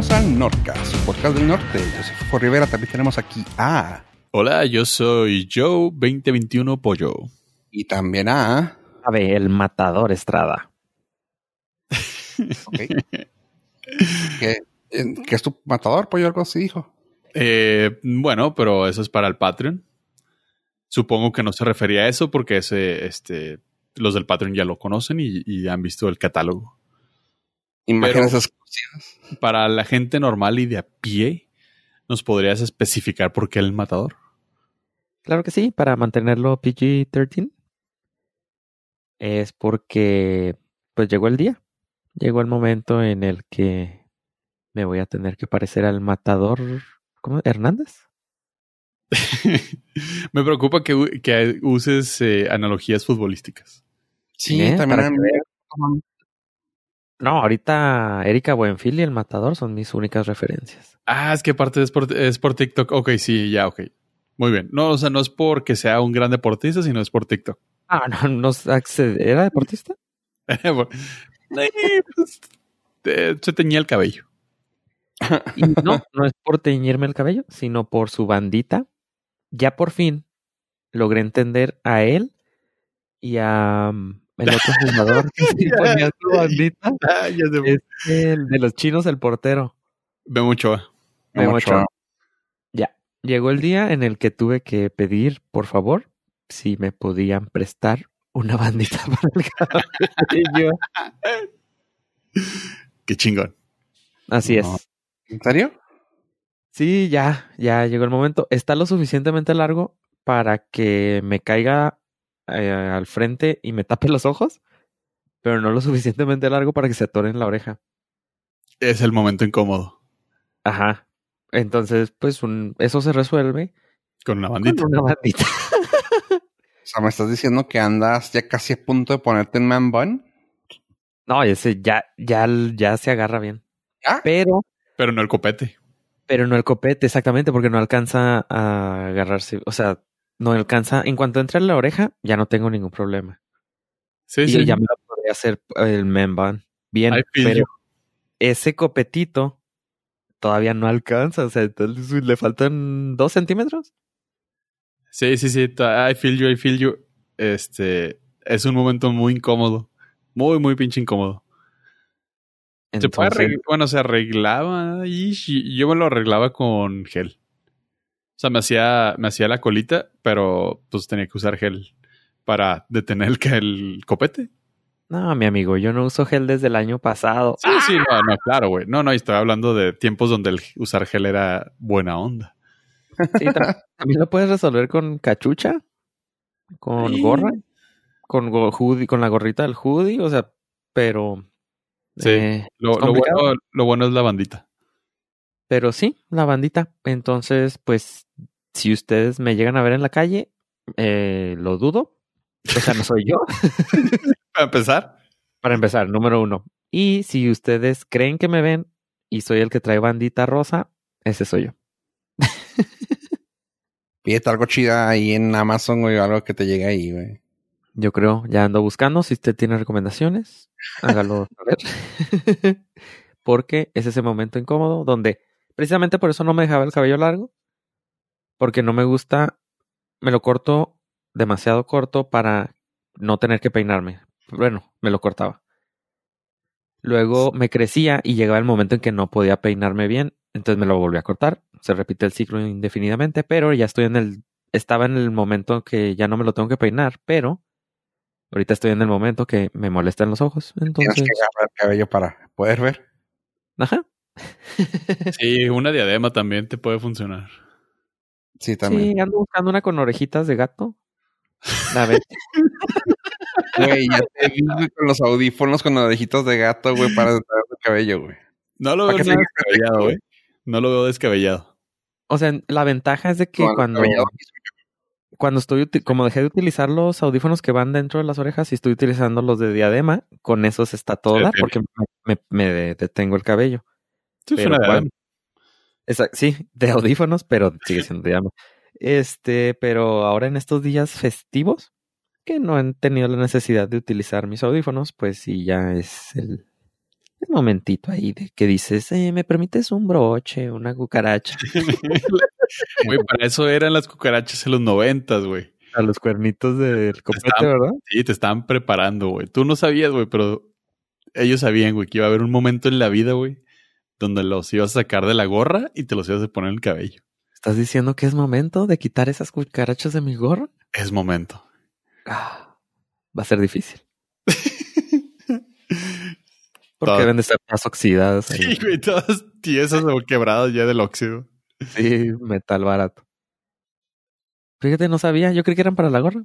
bienvenidos al Nordcast, podcast del norte. Yo soy Fofo Rivera, también tenemos aquí a... Hola, yo soy Joe 2021 Pollo. Y también a... A ver, el matador Estrada. Ok. ¿Qué, ¿Qué es tu matador, pollo? Algo así dijo. Eh, bueno, pero eso es para el Patreon. Supongo que no se refería a eso porque ese, este, los del Patreon ya lo conocen y, y han visto el catálogo. Imágenes Pero- exclusivas. Para la gente normal y de a pie, ¿nos podrías especificar por qué el matador? Claro que sí, para mantenerlo PG-13. Es porque, pues llegó el día. Llegó el momento en el que me voy a tener que parecer al matador. ¿Cómo? ¿Hernández? Me preocupa que, uses eh, analogías futbolísticas. Sí, ¿Eh? también Para a que mí- vean. No, ahorita Erika Buenfil y el matador son mis únicas referencias. Ah, es que aparte es por, es por TikTok. Ok, sí, ya, ok. Muy bien. No, o sea, no es porque sea un gran deportista, sino es por TikTok. Ah, no, no accede- ¿Era deportista? Eh, pues, se teñía el cabello. Y no, no es por teñirme el cabello, sino por su bandita. Ya por fin logré entender a él y a mm, el otro jugador que sí ponía su bandita. Ah, Es el de los chinos, el portero. Ve mucho. Memo mucho. Ya. Llegó el día en el que tuve que pedir, por favor, si me podían prestar una bandita para el cabello. Qué chingón. Así es. ¿En serio? Sí, ya, ya llegó el momento. Está lo suficientemente largo para que me caiga eh, al frente y me tape los ojos, pero no lo suficientemente largo para que se atore en la oreja. Es el momento incómodo. Ajá. Entonces, pues un, eso se resuelve Con una bandita. con una bandita. O sea, ¿me estás diciendo que andas ya casi a punto de ponerte en man bun? No, ese ya, ya, ya se agarra bien. ¿Ya? Pero, Pero no el copete. pero no el copete, exactamente, porque no alcanza a agarrarse. O sea, no alcanza. En cuanto entre en la oreja, ya no tengo ningún problema. Sí, y sí. ya me lo podría hacer el memban. Bien, pero ese copetito todavía no alcanza. O sea, entonces le faltan dos centímetros. Sí, sí, sí. I feel you, I feel you. Este es un momento muy incómodo. Muy, muy pinche incómodo. Se puede Entonces, arreglar, bueno, se arreglaba y yo me lo arreglaba con gel. O sea, me hacía, me hacía la colita, pero pues tenía que usar gel para detener el, el copete. no, mi amigo, yo no uso gel desde el año pasado. Sí, sí, no, no, claro, güey. No, no, y estoy hablando de tiempos donde el usar gel era buena onda. Sí, tam- también lo puedes resolver con cachucha, con Sí. gorra, con go- hoodie, con la gorrita del hoodie, o sea, pero Sí. eh, Lo, es lo complicado. bueno, lo bueno es la bandita. Pero sí, la bandita. Entonces, pues, si ustedes me llegan a ver en la calle, eh, lo dudo. O sea, no soy yo. Para empezar, Para empezar, número uno. Y si ustedes creen que me ven y soy el que trae bandita rosa, ese soy yo. Pídete algo chida ahí en Amazon, güey, o algo que te llegue ahí, güey. Yo creo, ya ando buscando. Si usted tiene recomendaciones, hágalo saber. Porque es ese momento incómodo donde, precisamente por eso no me dejaba el cabello largo. Porque no me gusta, me lo corto demasiado corto para no tener que peinarme. Bueno, me lo cortaba. Luego me crecía y llegaba el momento en que no podía peinarme bien, entonces me lo volví a cortar. Se repite el ciclo indefinidamente, pero ya estoy en el, estaba en el momento que ya no me lo tengo que peinar, pero ahorita estoy en el momento que me molestan los ojos. Tienes Entonces, que agarrar el cabello para poder ver. ajá. Sí, una diadema también te puede funcionar. Sí, también. Sí, ando buscando una con orejitas de gato. A ver, Güey, ya te vi güey, con los audífonos con orejitos de gato, güey, para detrás del cabello, güey. No lo ¿Para veo sigues descabellado, güey. No lo veo descabellado. o sea, la ventaja es de que cuando, cuando estoy, como dejé de utilizar los audífonos que van dentro de las orejas y estoy utilizando los de diadema, con esos está todo Se dar detiene. porque me, me- me detengo el cabello. Sí, Pero cuando- sí, de audífonos, pero sigue siendo diadema. Este, pero ahora en estos días festivos, que no han tenido la necesidad de utilizar mis audífonos, pues sí, ya es el, Un momentito ahí de que dices, eh, ¿me permites un broche, una cucaracha? Güey, para eso eran las cucarachas en los noventas, güey. A los cuernitos del copete, Estaban- ¿verdad? Sí, te estaban preparando, güey. Tú no sabías, güey, pero ellos sabían, güey, que iba a haber un momento en la vida, güey, donde los ibas a sacar de la gorra y te los ibas a poner en el cabello. ¿Estás diciendo que es momento de quitar esas cucarachas de mi gorro? Es momento. Ah, va a ser difícil. Porque deben de estar más oxidadas. ahí. Sí, güey, todas tiesas o quebradas ya del óxido. Sí, metal barato. Fíjate, no sabía. Yo creí que eran para la gorra.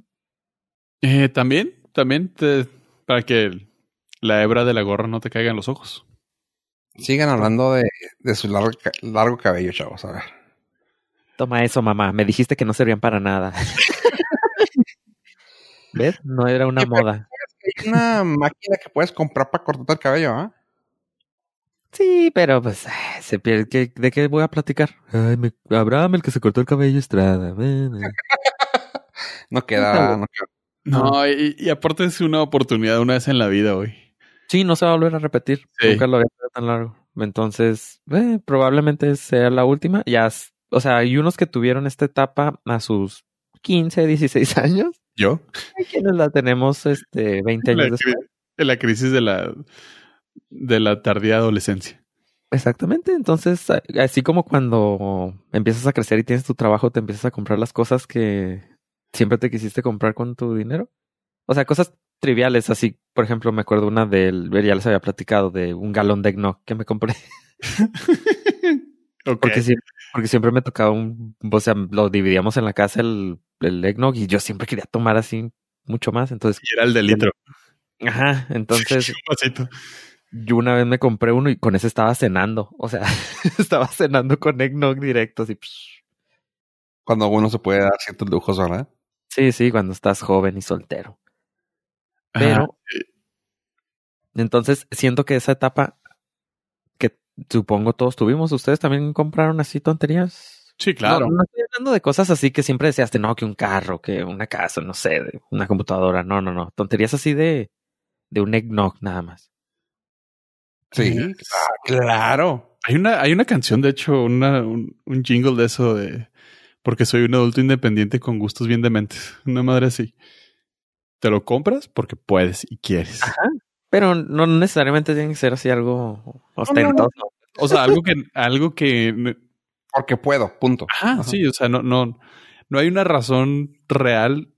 Eh, también, también te- para que la hebra de la gorra no te caiga en los ojos. Sigan hablando de, de su largo, ca- largo cabello, chavos. A ver. Toma eso, mamá. Me dijiste que no servían para nada. ¿Ves? No era una moda. Hay una máquina que puedes comprar para cortarte el cabello, ¿ah? Sí, pero pues se pierde. ¿Qué- ¿De qué voy a platicar? Ay, me, Abraham, el que se cortó el cabello, Estrada. Eh, eh. No queda, no queda. No, y, y aparte es una oportunidad una vez en la vida, güey. Sí, no se va a volver a repetir. Sí. Nunca lo había tenido tan largo. Entonces, eh, probablemente sea la última. Ya, o sea, hay unos que tuvieron esta etapa a sus 15, 16 años. ¿Yo? Hay quienes la tenemos este, 20 En la, años después. en la crisis de la, de la tardía adolescencia. Exactamente. Entonces, así como cuando empiezas a crecer y tienes tu trabajo, te empiezas a comprar las cosas que siempre te quisiste comprar con tu dinero. O sea, cosas triviales, así, por ejemplo, me acuerdo una del, ya les había platicado, de un galón de eggnog que me compré. Porque, siempre, porque siempre me tocaba un, o sea, lo dividíamos en la casa el, el eggnog y yo siempre quería tomar así mucho más. Entonces, Y era el de litro. ajá, entonces yo una vez me compré uno y con ese estaba cenando. O sea, estaba cenando con eggnog directo, así. psh. Cuando uno se puede dar ciertos lujos, ¿verdad? Sí, sí, cuando estás joven y soltero. Ajá. Pero, entonces siento que esa etapa que supongo todos tuvimos, ¿ustedes también compraron así tonterías? Sí, claro. No, no estoy hablando de cosas así que siempre deseaste, no, que un carro, que una casa, no sé, de una computadora. No, no, no. Tonterías así de, de un eggnog nada más. Sí. Ah, claro. Hay una, hay una canción, de hecho, una, un, un jingle de eso de porque soy un adulto independiente con gustos bien dementes. Una madre así. Te lo compras porque puedes y quieres. Pero no necesariamente tiene que ser así algo ostentoso. O sea, algo que, algo que Porque puedo, punto. Ajá, Ajá. sí, o sea, no, no, no hay una razón real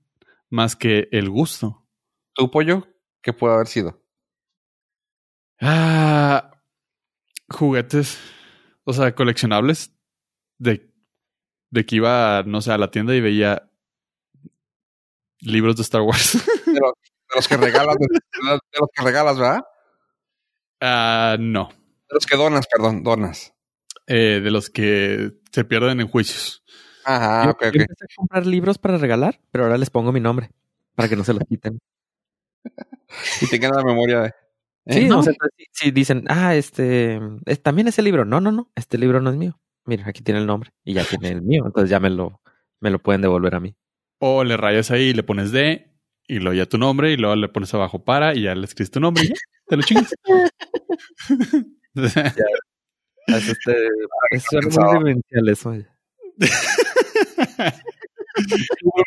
más que el gusto. ¿Tu pollo? ¿Qué puede haber sido? Ah, juguetes, o sea, coleccionables de, de que iba, no sé, a la tienda y veía libros de Star Wars. De los, de los que regalas, de, de los que regalas, ¿verdad? Ah, no, De los que donas, perdón, donas. Eh, de los que se pierden en juicios. Ajá, yo, ok, yo ok. empecé a comprar libros para regalar, pero ahora les pongo mi nombre para que no se los quiten. Y tengan la memoria de. ¿eh? Sí, No, o sea, si, si dicen, ah, este, es- también ese libro. No, no, no, este libro no es mío. Mira, aquí tiene el nombre y ya tiene el mío, entonces ya me lo, me lo pueden devolver a mí. O le rayas ahí y le pones D y luego ya tu nombre y luego le pones abajo para y ya le escribes tu nombre y ya, te lo chingas. Es este, muy demencial eso. no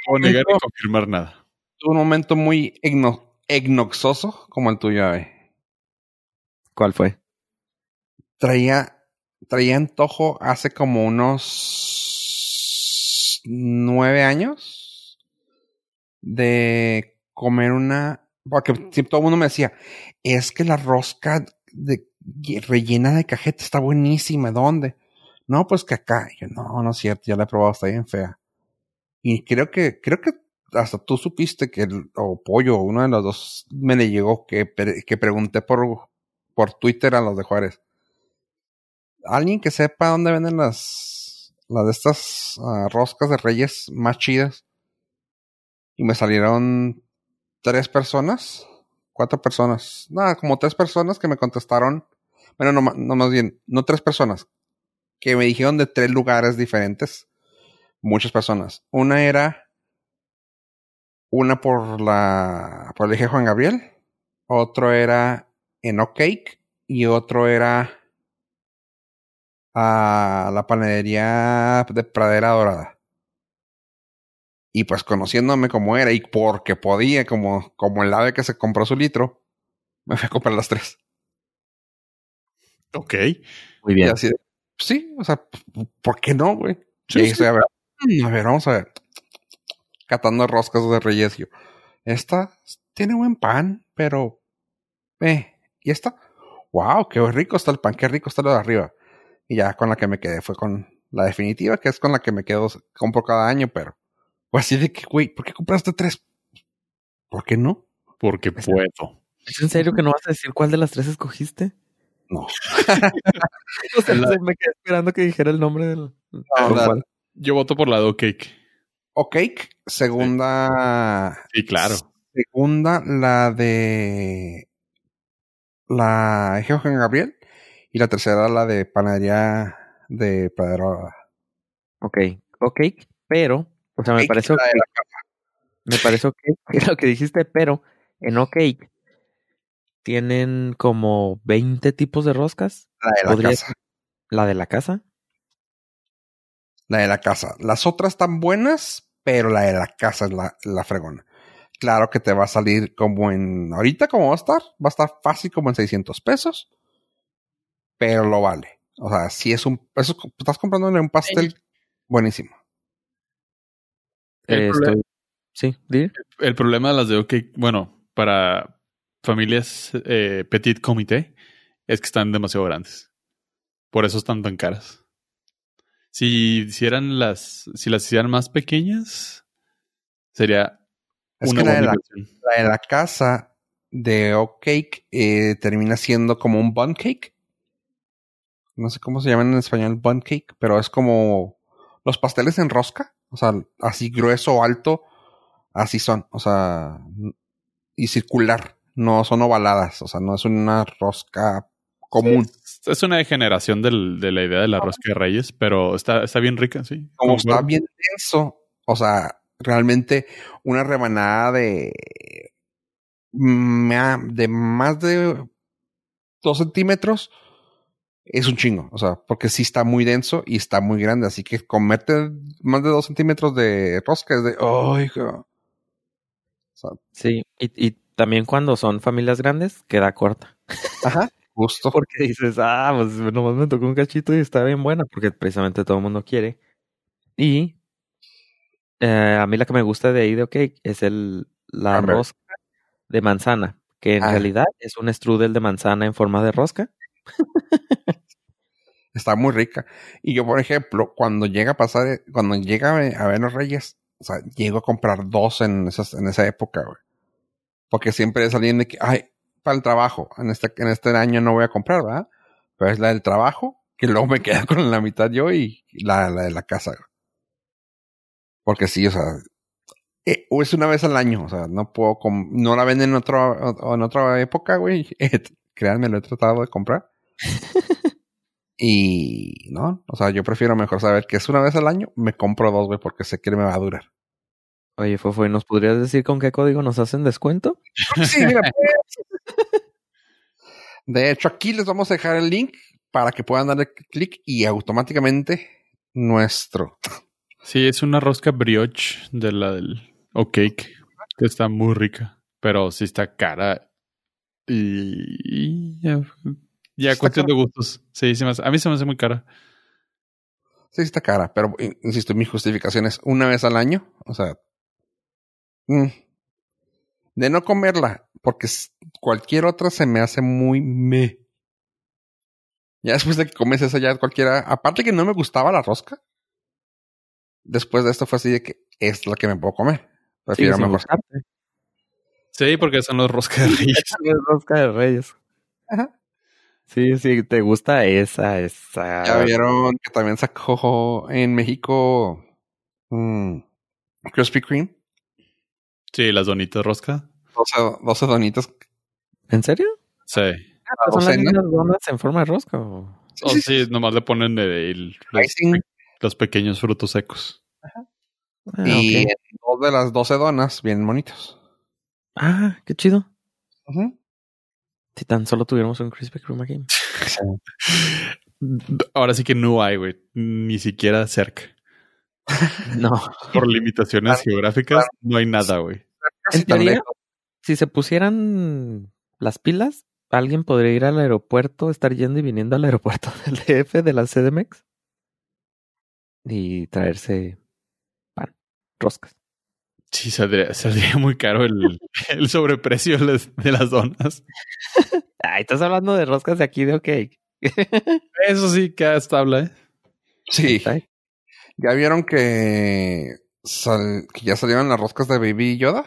puedo negar ni confirmar nada. Tuve un momento muy egno- egnoxoso como el tuyo, eh. ¿Cuál fue? Traía, traía antojo hace como unos nueve años de comer una. Porque siempre todo el mundo me decía, es que la rosca de, rellena de cajeta está buenísima. ¿Dónde? No, pues que acá. Yo, no, no es cierto, ya la he probado, está bien fea. Y creo que, creo que hasta tú supiste que el, o pollo, uno de los dos me le llegó que, que pregunté por, por Twitter a los de Juárez. Alguien que sepa dónde venden las, las de estas ah, roscas de reyes más chidas. Y me salieron tres personas, cuatro personas, nada, como tres personas que me contestaron. Bueno, no, no más bien, no tres personas, que me dijeron de tres lugares diferentes. Muchas personas. Una era una por la por el eje Juan Gabriel, otro era en O Cake y otro era a la panadería de Pradera Dorada. Y pues conociéndome como era y porque podía, como, como el ave que se compró su litro, me fui a comprar las tres. Ok. Muy Y bien. así de, sí, o sea, ¿por qué no, güey? Sí, Y sí. a, ver, a ver, vamos a ver. Catando roscas de reyes. Yo, esta tiene buen pan, pero... Eh, ¿y esta? Wow, qué rico está el pan, qué rico está lo de arriba. Y ya con la que me quedé fue con la definitiva, que es con la que me quedo, compro cada año, pero... Pues así de que, güey, ¿por qué compraste tres? ¿Por qué no? Porque puedo. ¿Es en serio que no vas a decir cuál de las tres escogiste? No. O sea, La- se me quedé esperando que dijera el nombre del. No. Yo voto por la do cake. O Cake, segunda... Sí, claro. Segunda, la de la Johan Gabriel. Y la tercera, la de panadería de Pradero. Ok, ok, pero, o sea, me pareció la- Me pareció que lo que dijiste, pero en OK tienen como 20 tipos de roscas. la de la Podría casa. ser La de la casa. La de la casa. Las otras están buenas, pero la de la casa es la, la fregona. Claro que te va a salir como en... Ahorita como va a estar, va a estar fácil como en 600 pesos. Pero lo vale. O sea, si es un... Eso, estás comprándole un pastel buenísimo. El Eh, problema- estoy- Sí. El problema de las de OK, bueno, para familias eh, petit comité, es que están demasiado grandes. Por eso están tan caras. Si hicieran las, si las hicieran más pequeñas, sería Es una que la de la de la casa de Oak Cake eh, termina siendo como un bun cake. No sé cómo se llaman en español bun cake, pero es como los pasteles en rosca. O sea, así grueso o alto, así son. O sea, y circular. No son ovaladas. O sea, no es una rosca común. Es, es una degeneración del- de la idea de la rosca de reyes, pero está, está bien rica, sí. Como está bien denso. O sea, realmente una rebanada de ma- de más de dos centímetros es un chingo, o sea, porque sí está muy denso y está muy grande, así que comerte más de dos centímetros de rosca es de, oh, hijo. O sea, Sí, y, y también cuando son familias grandes, queda corta. ajá, justo. Porque dices, ah, pues nomás me tocó un cachito y está bien buena, porque precisamente todo el mundo quiere. Y eh, a mí la que me gusta de ahí de OK es el, la rosca de manzana, que en Ah. realidad es un strudel de manzana en forma de rosca. Está muy rica. Y yo, por ejemplo, cuando llega a pasar, cuando llega a ver los Reyes, o sea, llego a comprar dos en, esas, en esa época, güey. Porque siempre alguien de que, ay, para el trabajo, en este, en este año no voy a comprar, ¿verdad? Pero es la del trabajo, que luego me quedo con la mitad yo y la, la de la casa, güey. Porque sí, o sea, eh, es una vez al año, o sea, no puedo, no la venden en, otro, en otra época, güey. créanme, lo he tratado de comprar. Y no, o sea, yo prefiero mejor saber que es una vez al año, me compro dos, güey, porque sé que me va a durar. Oye, Fofo, ¿y nos podrías decir con qué código nos hacen descuento? Sí, mira, pues. De hecho, aquí les vamos a dejar el link para que puedan darle clic y automáticamente nuestro. Sí, es una rosca brioche de la del O Cake, que está muy rica, pero sí está cara. Y, y ya, cuestión de gustos. Sí, se me hace- a mí se me hace muy cara. Sí, está cara, pero in- insisto, mi justificación es una vez al año. O sea, mm, de no comerla, porque cualquier otra se me hace muy me. Ya después de que comes esa, ya cualquiera. Aparte que no me gustaba la rosca. Después de esto fue así de que es la que me puedo comer. Prefiero mejor. Sí, porque son los roscas de reyes. Es rosca de reyes. Ajá. Sí, sí, te gusta esa, esa. Ya vieron que también sacó en México mm, Krispy Kreme. Sí, las donitas rosca. 12, 12 donitas. ¿En serio? Sí. Ah, pero son las mismas donas en forma de rosca. ¿o? O sí, nomás le ponen el- los, los pequeños frutos secos. Ah, y ok. en dos de las 12 donas vienen bonitos. Ah, qué chido. Ujú. Si tan solo tuviéramos un Krispy Kreme aquí. Ahora sí que no hay, güey. Ni siquiera cerca. No. Por limitaciones geográficas, no hay nada, güey. En teoría, si se pusieran las pilas, alguien podría ir al aeropuerto, estar yendo y viniendo al aeropuerto del DF de la CDMX y traerse pan, roscas. Sí, saldría, saldría muy caro el, el sobreprecio de las, de las donas. Ay, estás hablando de roscas de aquí de OK. Eso sí, que estable, ¿eh? Sí. ¿Ya vieron que, sal- que ya salieron las roscas de Baby Yoda?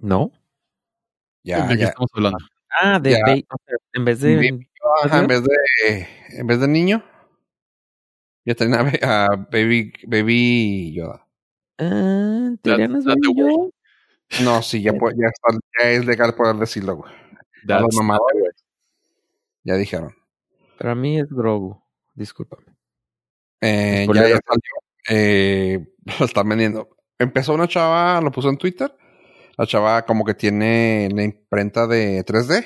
¿No? Ya, ¿De qué ya. estamos hablando? Ah, de Ya. ba- o sea, en vez de Baby Ajá, en vez de en vez de niño, ya tienen a, a Baby Baby Yoda. Ah, en teoría no sí, ya, pu- ya, está- ya es legal poder decirlo, güey. A. Ya dijeron. Para mí es Grogu. Discúlpame. Eh, ya, ya salió. Eh, lo están vendiendo. Empezó una chava, lo puso en Twitter. La chava como que tiene la imprenta de 3D.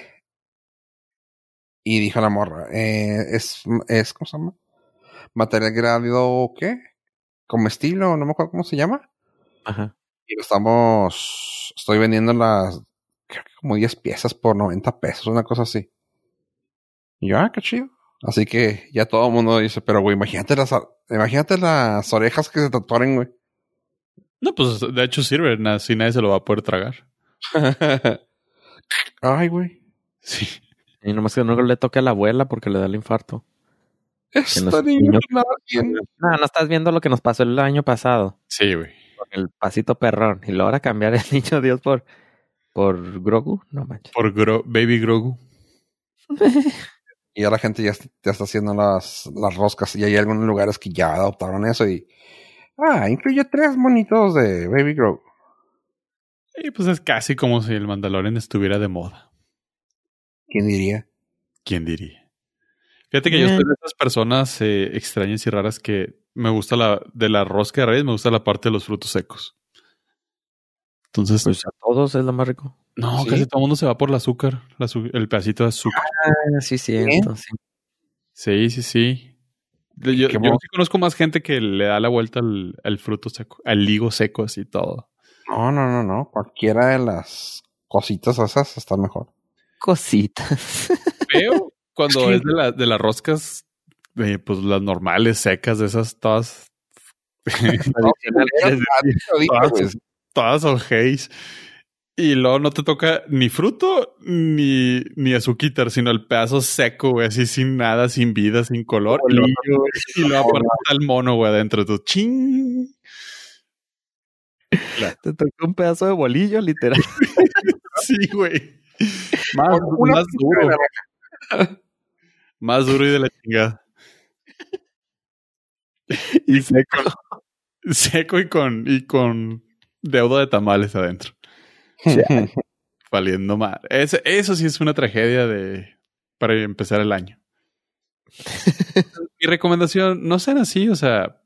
Y dijo la morra, eh, es, es, ¿cómo se llama? Material grado, ¿qué? Comestible, o no me acuerdo cómo se llama. Ajá. Y lo estamos, estoy vendiendo las, creo que como 10 piezas por 90 pesos, una cosa así. Y yo, ah, qué chido. Así que ya todo el mundo dice, pero güey, imagínate las, imagínate las orejas que se tatuaren, güey. No, pues de hecho sirve, na- si nadie se lo va a poder tragar. Ay, güey. Sí. Y nomás que no le toque a la abuela porque le da el infarto. Los niño niños- no bien. No, estás viendo lo que nos pasó el año pasado. Sí, güey. Con el pasito perrón. Y luego ahora cambiar el niño Dios por, por Grogu. No manches. Por Gro- Baby Grogu. Y ya la gente ya, está- ya está haciendo las, las roscas. Y hay algunos lugares que ya adoptaron eso y... Ah, incluye tres monitos de Baby Grow. Y pues es casi como si el Mandalorian estuviera de moda. ¿Quién diría? ¿Quién diría? Fíjate que yo Eh. soy de esas personas eh, extrañas y raras que me gusta la de la rosca de reyes, me gusta la parte de los frutos secos. Entonces, Pues a todos es lo más rico. no, ¿sí? casi todo el mundo se va por el azúcar, la el pedacito de azúcar. Ah, sí, siento, sí. Sí, sí, sí. Yo, sí conozco más gente que le da la vuelta al, al fruto seco, al higo seco, así todo. No, no, no, no. Cualquiera de las cositas esas está mejor. Cositas. Pero cuando Es que- es de, la- de las roscas, eh, pues las normales, secas, de esas todas, todas, todas ojéis. Y luego no te toca ni fruto ni, ni azuquitar, sino el pedazo seco, güey, así sin nada, sin vida, sin color. Y luego, y luego aparte está el mono, güey, adentro. Tú, ching. Te tocó un pedazo de bolillo, literal. Sí, güey. Más, más duro. Más duro y de la chingada. y seco. Seco y con, y con deuda de tamales adentro. Valiendo mal. Ese, eso sí es una tragedia de para empezar el año. Mi recomendación, no sean así, o sea,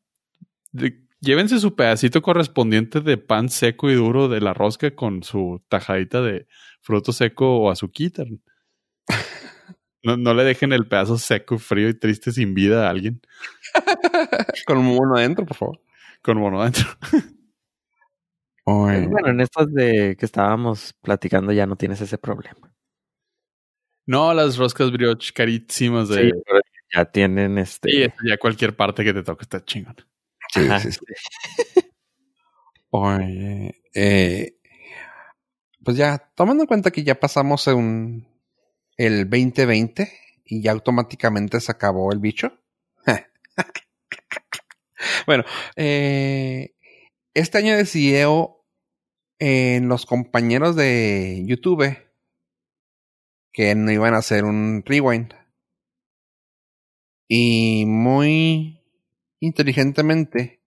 de- llévense su pedacito correspondiente de pan seco y duro de la rosca con su tajadita de fruto seco o azuquita. No, no le dejen el pedazo seco, frío y triste sin vida a alguien Con un mono adentro, por favor. con mono adentro. Bueno, en estos de que estábamos platicando ya no tienes ese problema. No, las roscas brioche carísimas de... Sí, pero ya tienen este. Sí, ya cualquier parte que te toque está chingón. sí, Ajá. sí, sí. Oye, eh, pues ya, tomando en cuenta que ya pasamos un, el 2020 y ya automáticamente se acabó el bicho. bueno, eh, este año decidió en los compañeros de YouTube que no iban a hacer un rewind. Y muy inteligentemente,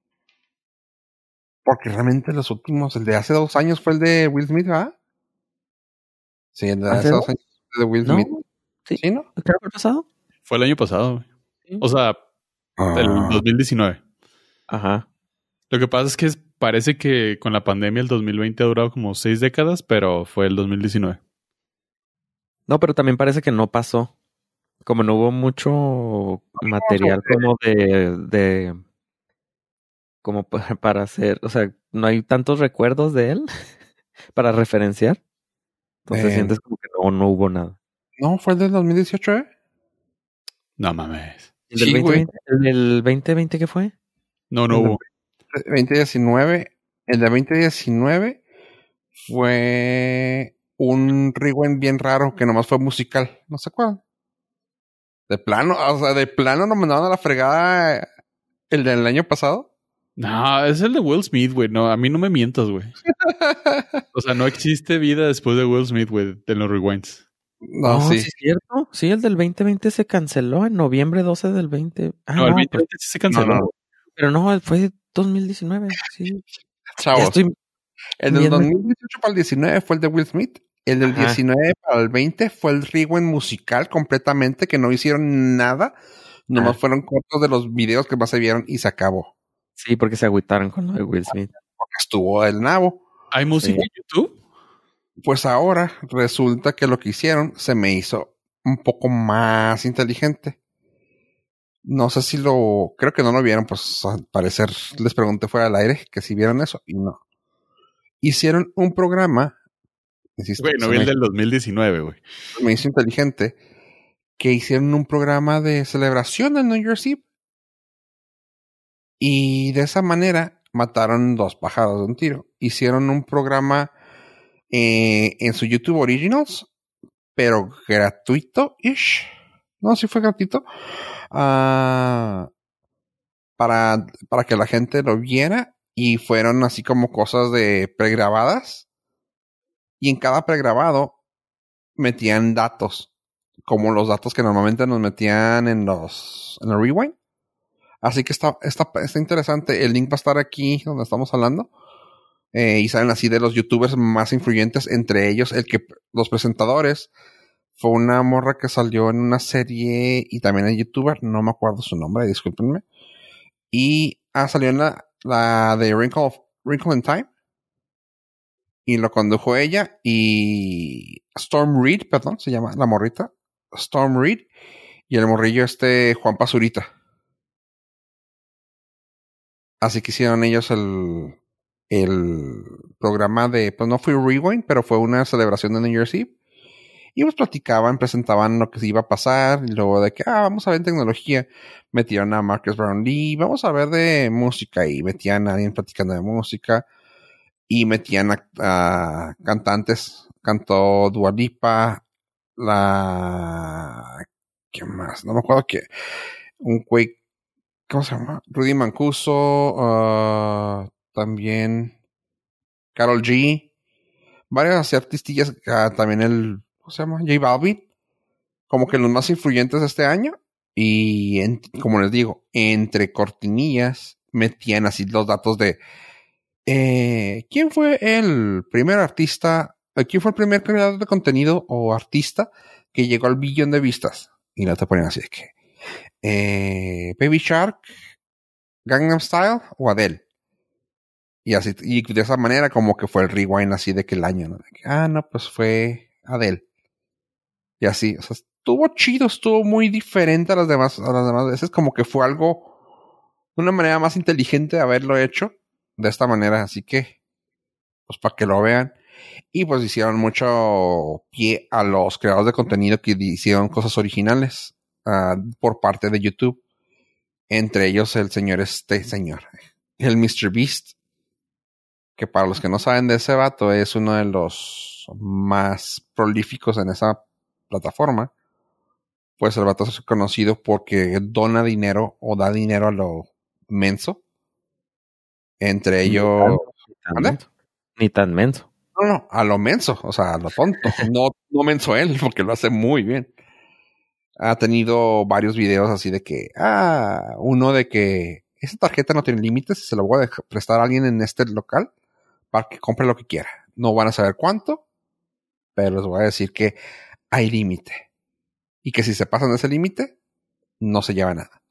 porque realmente los últimos, el de hace dos años fue el de Will Smith, ¿verdad? Sí, el de ¿Hace dos años de Will ¿No? Smith. Sí. ¿Sí, no? ¿Qué fue el pasado? Fue el año pasado. Sí. O sea, el Ah, 2019. Ajá. Lo que pasa es que parece que con la pandemia el 2020 ha durado como seis décadas, pero fue el 2019. No, pero también parece que no pasó. Como no hubo mucho material como de, de como pa- para hacer, o sea, no hay tantos recuerdos de él para referenciar. Entonces Eh. sientes como que no, no hubo nada. No, fue el del 2018, ¿eh? No mames. ¿El del Sí, güey. 2020, ¿El del 2020 qué fue? No, no El hubo. 2019. El de 2019 fue un rewind bien raro que nomás fue musical. ¿No se acuerdan? De plano, o sea, de plano nos mandaban a la fregada el del año pasado. No, es el de Will Smith, güey. No, a mí no me mientas, güey. O sea, no existe vida después de Will Smith, güey, de los rewinds. no, Oh, sí. es cierto. Sí, el del 2020 se canceló en noviembre 12 del 20. Ah, No, el no, 2020 pues, sí se canceló. No, no. pero no, fue 2019. Sí. Chavos. estoy El del viendo. 2018 para el 19 fue el de Will Smith. El del Ajá. 19 para el 20 fue el rewind musical completamente, que no hicieron nada. Nomás Ah. fueron cortos de los videos que más se vieron y se acabó. Sí, porque se agüitaron con lo de Will Smith. Porque estuvo el nabo. ¿Hay música Sí. en YouTube? Pues ahora resulta que lo que hicieron se me hizo un poco más inteligente. No sé si lo, creo que no lo vieron, pues al parecer les pregunté fuera del aire que si vieron eso y no. Hicieron un programa, insisto, Güey, no vi el del 2019, güey. me hizo inteligente, que hicieron un programa de celebración del New Year's Eve. Y de esa manera mataron dos pájaros de un tiro. Hicieron un programa eh, en su YouTube Originals, pero gratuito-ish. No, sí fue gratuito. Ah, para, para que la gente lo viera. Y fueron así como cosas de pregrabadas. Y en cada pregrabado metían datos. Como los datos que normalmente nos metían en los en el rewind. Así que está, está, está interesante. El link va a estar aquí donde estamos hablando. Eh, y salen así de los youtubers más influyentes, entre ellos el que los presentadores fue una morra que salió en una serie y también es youtuber, no me acuerdo su nombre, discúlpenme. Y ah, salió en la, la de Wrinkle, Wrinkle in Time. Y lo condujo ella y Storm Reed, perdón, se llama la morrita. Storm Reed y el morrillo este Juan Pazurita. Así que hicieron ellos el, el programa de, pues no fue Rewind, pero fue una celebración de New Year's Eve. Y pues platicaban, presentaban lo que iba a pasar, y luego de que, ah, vamos a ver tecnología, metieron a Marcus Brownlee, vamos a ver de música, y metían a alguien platicando de música, y metían a, a cantantes, cantó Dua Lipa, la, ¿qué más? No me acuerdo que, un güey, ¿cómo se llama? Rudy Mancuso, ah, también Carol G, varias artistillas, ah, también el, ¿cómo se llama? J Balvin, como que los más influyentes de este año. Y como les digo, entre cortinillas metían así los datos de eh, quién fue el primer artista, eh, quién fue el primer creador de contenido o artista que llegó al billón de vistas. Y no te ponen así de que eh, Baby Shark, Gangnam Style o Adele. Y así, y de esa manera como que fue el rewind así de que el año, ¿no? Ah, no, pues fue Adele. Y así, o sea, estuvo chido, estuvo muy diferente a las demás, a las demás veces, como que fue algo, una manera más inteligente de haberlo hecho de esta manera, así que, pues para que lo vean. Y pues hicieron mucho pie a los creadores de contenido que hicieron cosas originales ah, por parte de YouTube. Entre ellos el señor este señor, el Mr. Beast, que para los que no saben de ese vato es uno de los más prolíficos en esa plataforma. Pues el vato es conocido porque dona dinero o da dinero a lo menso. Entre ellos, Ni tan. Ni tan menso. no, no, a lo menso, o sea, a lo tonto. No, no menso él, porque lo hace muy bien. Ha tenido varios videos así de que, ah, uno de que esa tarjeta no tiene límites se la voy a prestar a alguien en este local para que compre lo que quiera. No van a saber cuánto, pero les voy a decir que hay límite. Y que si se pasan de ese límite, no se lleva nada.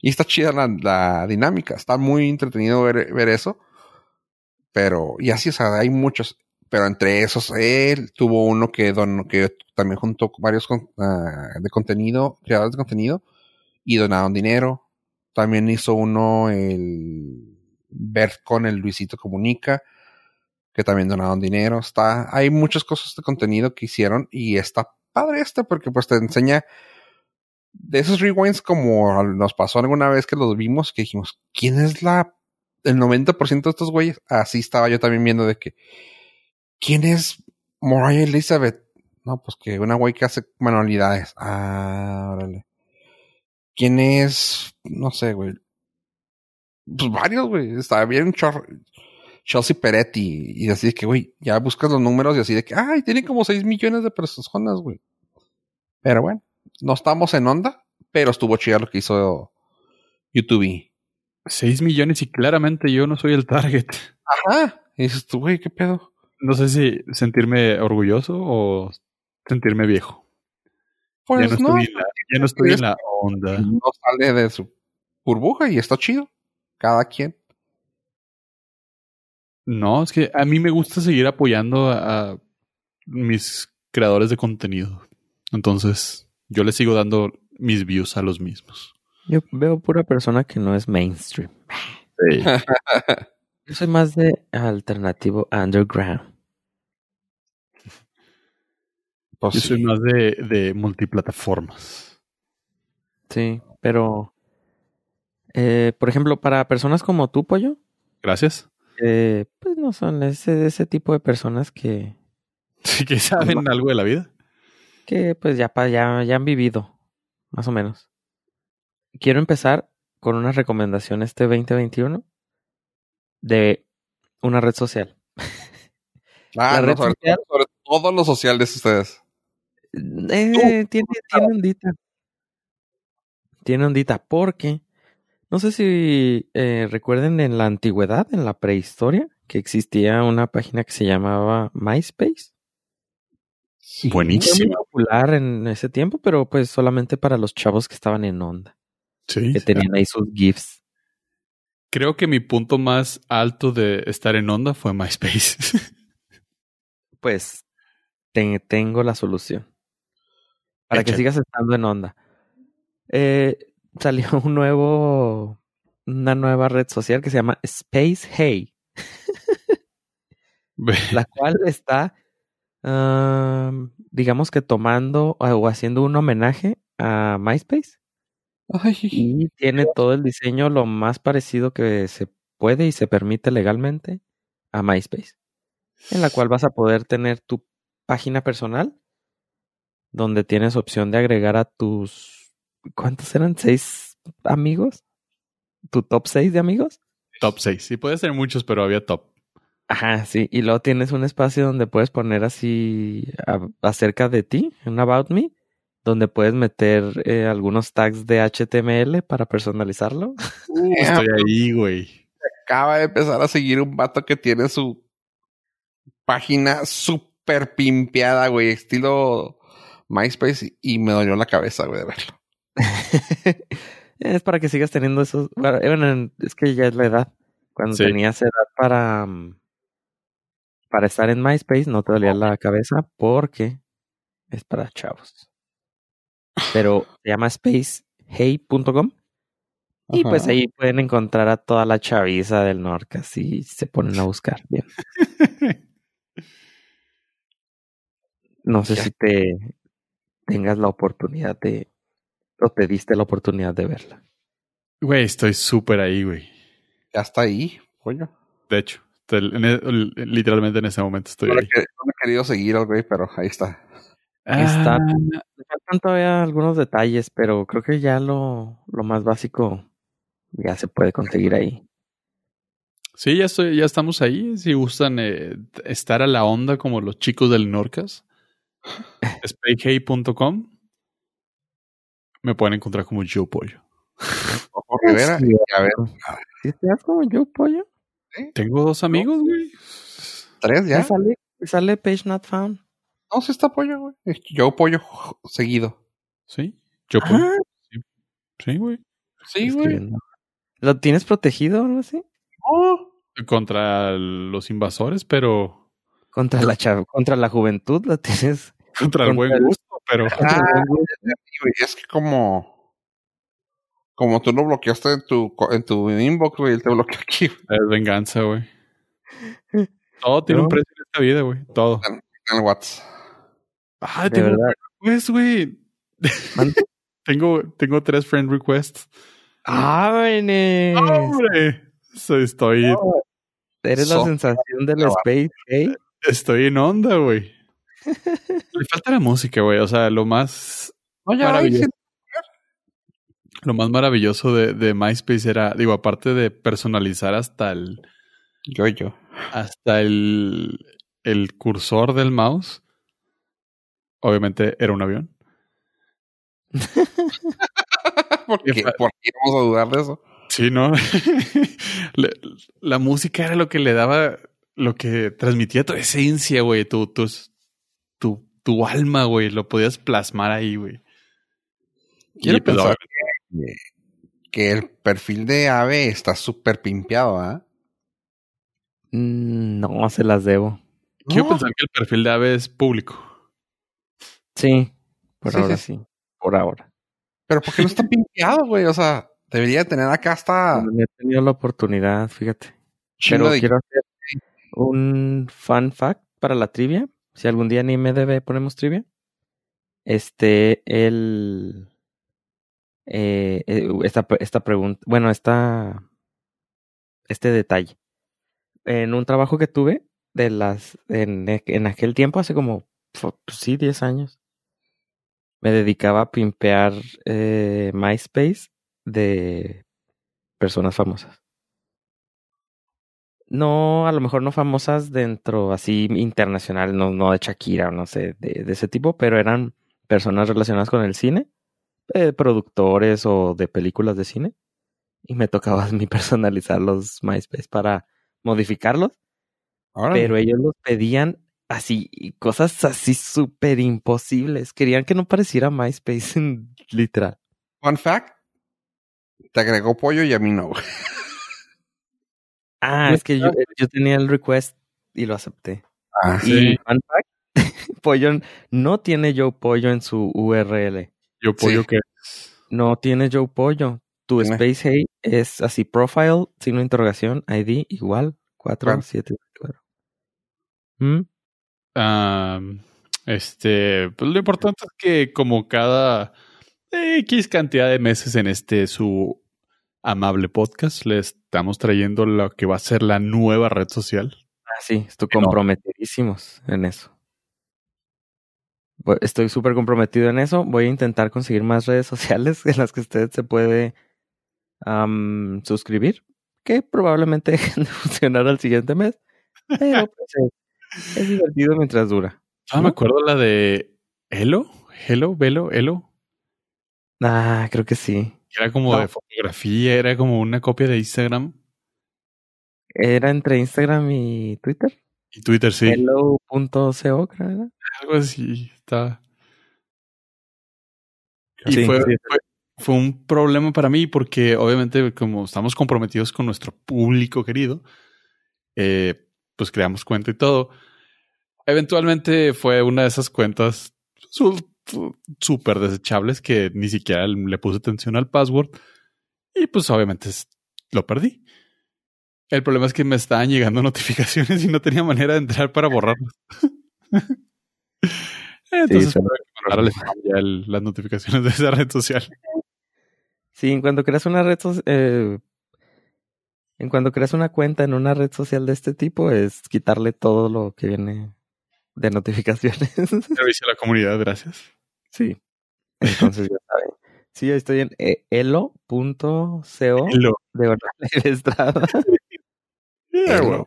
Y está chida la, la dinámica. Está muy entretenido ver, ver eso. Pero, y así, o sea, hay muchos. Pero entre esos él tuvo uno que donó, que también juntó varios con- ah, de contenido, creadores de contenido y donaron dinero. También hizo uno el ver con el Luisito Comunica, que también donaron dinero. Está, hay muchas cosas de contenido que hicieron y está padre este porque pues te enseña de esos rewinds como nos pasó alguna vez que los vimos que dijimos, ¿quién es la el 90% de estos güeyes? Así estaba yo también viendo de que ¿quién es Mariah Elizabeth? No, pues que una güey que hace manualidades. Ah, órale. ¿Quién es? No sé, güey. Pues varios, güey. Estaba bien chorro. Chelsea Peretti. Y así de que, güey, ya buscas los números y así de que, ay, tiene como 6 millones de personas, güey. Pero bueno, no estamos en onda, pero estuvo chido lo que hizo YouTube. 6 millones y claramente yo no soy el target. Ajá. Y dices tú, güey, ¿qué pedo? No sé si sentirme orgulloso o sentirme viejo. Pues ya no, no, estoy, en la, ya no estoy en la onda. no sale de su burbuja y está chido. Cada quien. No, es que a mí me gusta seguir apoyando a, a mis creadores de contenido. Entonces, yo les sigo dando mis views a los mismos. Yo veo pura persona que no es mainstream. Yo soy más de alternativo underground. Yo sí. soy más de, de multiplataformas. Sí, pero eh, por ejemplo, para personas como tú, Pollo, Gracias. eh, pues no son ese, ese tipo de personas que, Sí que saben algo de la vida. que pues ya, ya, ya han vivido, más o menos. Quiero empezar con una recomendación este 2021 de una red social. Ah, la no, red sobre, social- sobre todo lo social de ustedes. Eh, tiene, tiene ondita. Tiene ondita porque no sé si eh, recuerden en la antigüedad, en la prehistoria, que existía una página que se llamaba MySpace. Buenísimo. muy popular en ese tiempo, pero pues solamente para los chavos que estaban en onda, Sí. que tenían ahí sus GIFs. Creo que mi punto más alto de estar en onda fue MySpace. Pues te- tengo la solución. Para que sigas estando en onda. Eh, salió un nuevo, una nueva red social que se llama Space Hey, la cual está, am, digamos que tomando o- o haciendo un homenaje a MySpace. Ay, y tiene todo el diseño lo más parecido que se puede y se permite legalmente a MySpace, en la cual vas a poder tener tu página personal donde tienes opción de agregar a tus ¿cuántos eran? ¿Seis amigos? ¿Tu top seis de amigos? top 6. Sí, puede ser muchos, pero había top. Ajá, sí. Y luego tienes un espacio donde puedes poner así a- acerca de ti, un About Me, donde puedes meter eh, algunos tags de HTML para personalizarlo. Uh, estoy ahí, güey. acaba de empezar a seguir un vato que tiene su página súper pimpeada, güey, estilo MySpace, y me dolió la cabeza, güey, de verlo. es para que sigas teniendo esos. Bueno, eh, bueno, es que ya es la edad. Cuando Sí. tenías edad para, mm, para estar en MySpace, no te dolía la cabeza porque es para chavos. Pero se llama spacehey.com y Ajá. pues ahí pueden encontrar a toda la chaviza del norte, así se ponen a buscar. Bien. No sé Ya. si te tengas la oportunidad de, o te diste la oportunidad de verla. Güey, estoy súper ahí, güey. Ya está ahí, coño. De hecho, te- en e- literalmente en ese momento estoy No, ahí. he- no he querido seguir al güey, pero ahí está. Ahí está. Ah, Me faltan todavía algunos detalles, pero creo que ya lo, lo más básico ya se puede conseguir ahí. Sí, ya estoy, ya estamos ahí. Si gustan eh, estar a la onda como los chicos del Norcas, spayhey.com me pueden encontrar como Joe Pollo. Ojo Rivera, Sí. a ver, ¿Sí estás como yo, pollo? Tengo dos amigos, güey. tres ¿Me ya. sale, page not found? No, sí está pollo, güey. Yo pollo seguido. Sí, Joe Pollo. Ajá. Sí, güey. Sí, güey. ¿Lo tienes protegido o algo así? No. Contra los invasores, pero Contra la chav- contra la juventud la tienes. Contra el buen el- gusto, pero Ah, es que como. Como tú lo bloqueaste en tu, en tu inbox, güey, él te bloqueó aquí. es venganza, güey. Todo tiene No. un precio en esta vida, güey. Todo. En el WhatsApp. Ah, De tengo verdad. pues, güey. Tengo, tengo tres friend requests. ¡Ábrene! ¡Hombre! So, Estoy, Eres la sensación del Space, ¿eh? Estoy en onda, güey. Le falta la música, güey. O sea, lo más No, ya Maravilloso. Lo más maravilloso de, de MySpace era, digo, aparte de personalizar hasta el, Yo, yo. hasta el, el cursor del mouse, obviamente era un avión. ¿Por qué, ¿Por qué vamos a dudar de eso? Sí, ¿no? La música era lo que le daba, lo que transmitía tu esencia, güey, tu, tu, tu, tu alma, güey, lo podías plasmar ahí, güey. Quiero Y, pues, pensar que, que el perfil de Ave está súper pimpeado, ¿ah? Mm, No, se las debo. Quiero No. pensar que el perfil de Ave es público. Sí, por Sí, ahora sí. sí. Por ahora. Pero ¿por qué no está pimpeado, güey? O sea, debería tener acá hasta No he tenido la oportunidad, fíjate. Pero de... quiero hacer un fun fact para la trivia. Si algún día en IMDB ponemos trivia. Este, el. eh, eh, esta, esta pregunta. Bueno, esta. Este detalle. En un trabajo que tuve de las. En, aquel tiempo, hace como. pues sí, 10 años. Me dedicaba a pimpear eh, MySpace de personas famosas. No, a lo mejor no famosas dentro así internacional, no, no de Shakira o no sé, de, de ese tipo, pero eran personas relacionadas con el cine, eh, productores o de películas de cine. Y me tocaba a mí personalizar los MySpace para modificarlos, pero ellos los pedían así, cosas así súper imposibles. Querían que no pareciera MySpace literal. Fun fact. Te agregó pollo y a mí no. Ah, es que yo, yo tenía el request y lo acepté. Ah, Sí. Y fun fact, Pollo no tiene Joe Pollo en su URL. Yo pollo Sí. que No tiene Joe Pollo. Tu Tiene. Space Hey es así, profile, signo de interrogación, ID, igual, 4, Claro. 7, 4. ¿Mm? Este, pues lo importante es que como cada X cantidad de meses en este su amable podcast le estamos trayendo lo que va a ser la nueva red social. Ah, sí, estoy comprometidísimos en eso. Estoy súper comprometido en eso. Voy a intentar conseguir más redes sociales en las que usted se puede suscribir, que probablemente dejen de funcionar al siguiente mes. Pero pues, es, es divertido mientras dura. Ah, me acuerdo la de Elo, Hello, Velo, Elo. Ah, creo que sí. Era como No. de fotografía, era como una copia de Instagram Era entre Instagram y Twitter. y Twitter, sí. Hello.co, creo. Algo así, está. Y fue, sí. fue, fue un problema para mí porque obviamente como estamos comprometidos con nuestro público querido, eh, pues creamos cuenta y todo. Eventualmente fue una de esas cuentas su- súper desechables que ni siquiera le puse atención al password y pues obviamente lo perdí. El problema es que me estaban llegando notificaciones y no tenía manera de entrar para borrarlas. Entonces, que ya el- las notificaciones de esa red social. Sí, en cuando creas una red social, en cuando creas una cuenta en una red social de este tipo, es quitarle todo lo que viene de notificaciones. Servicio a la comunidad, gracias. sí. Entonces ya saben. Sí, estoy en eh, elo.co Hello. de Orlando Estrada. Yeah, güey.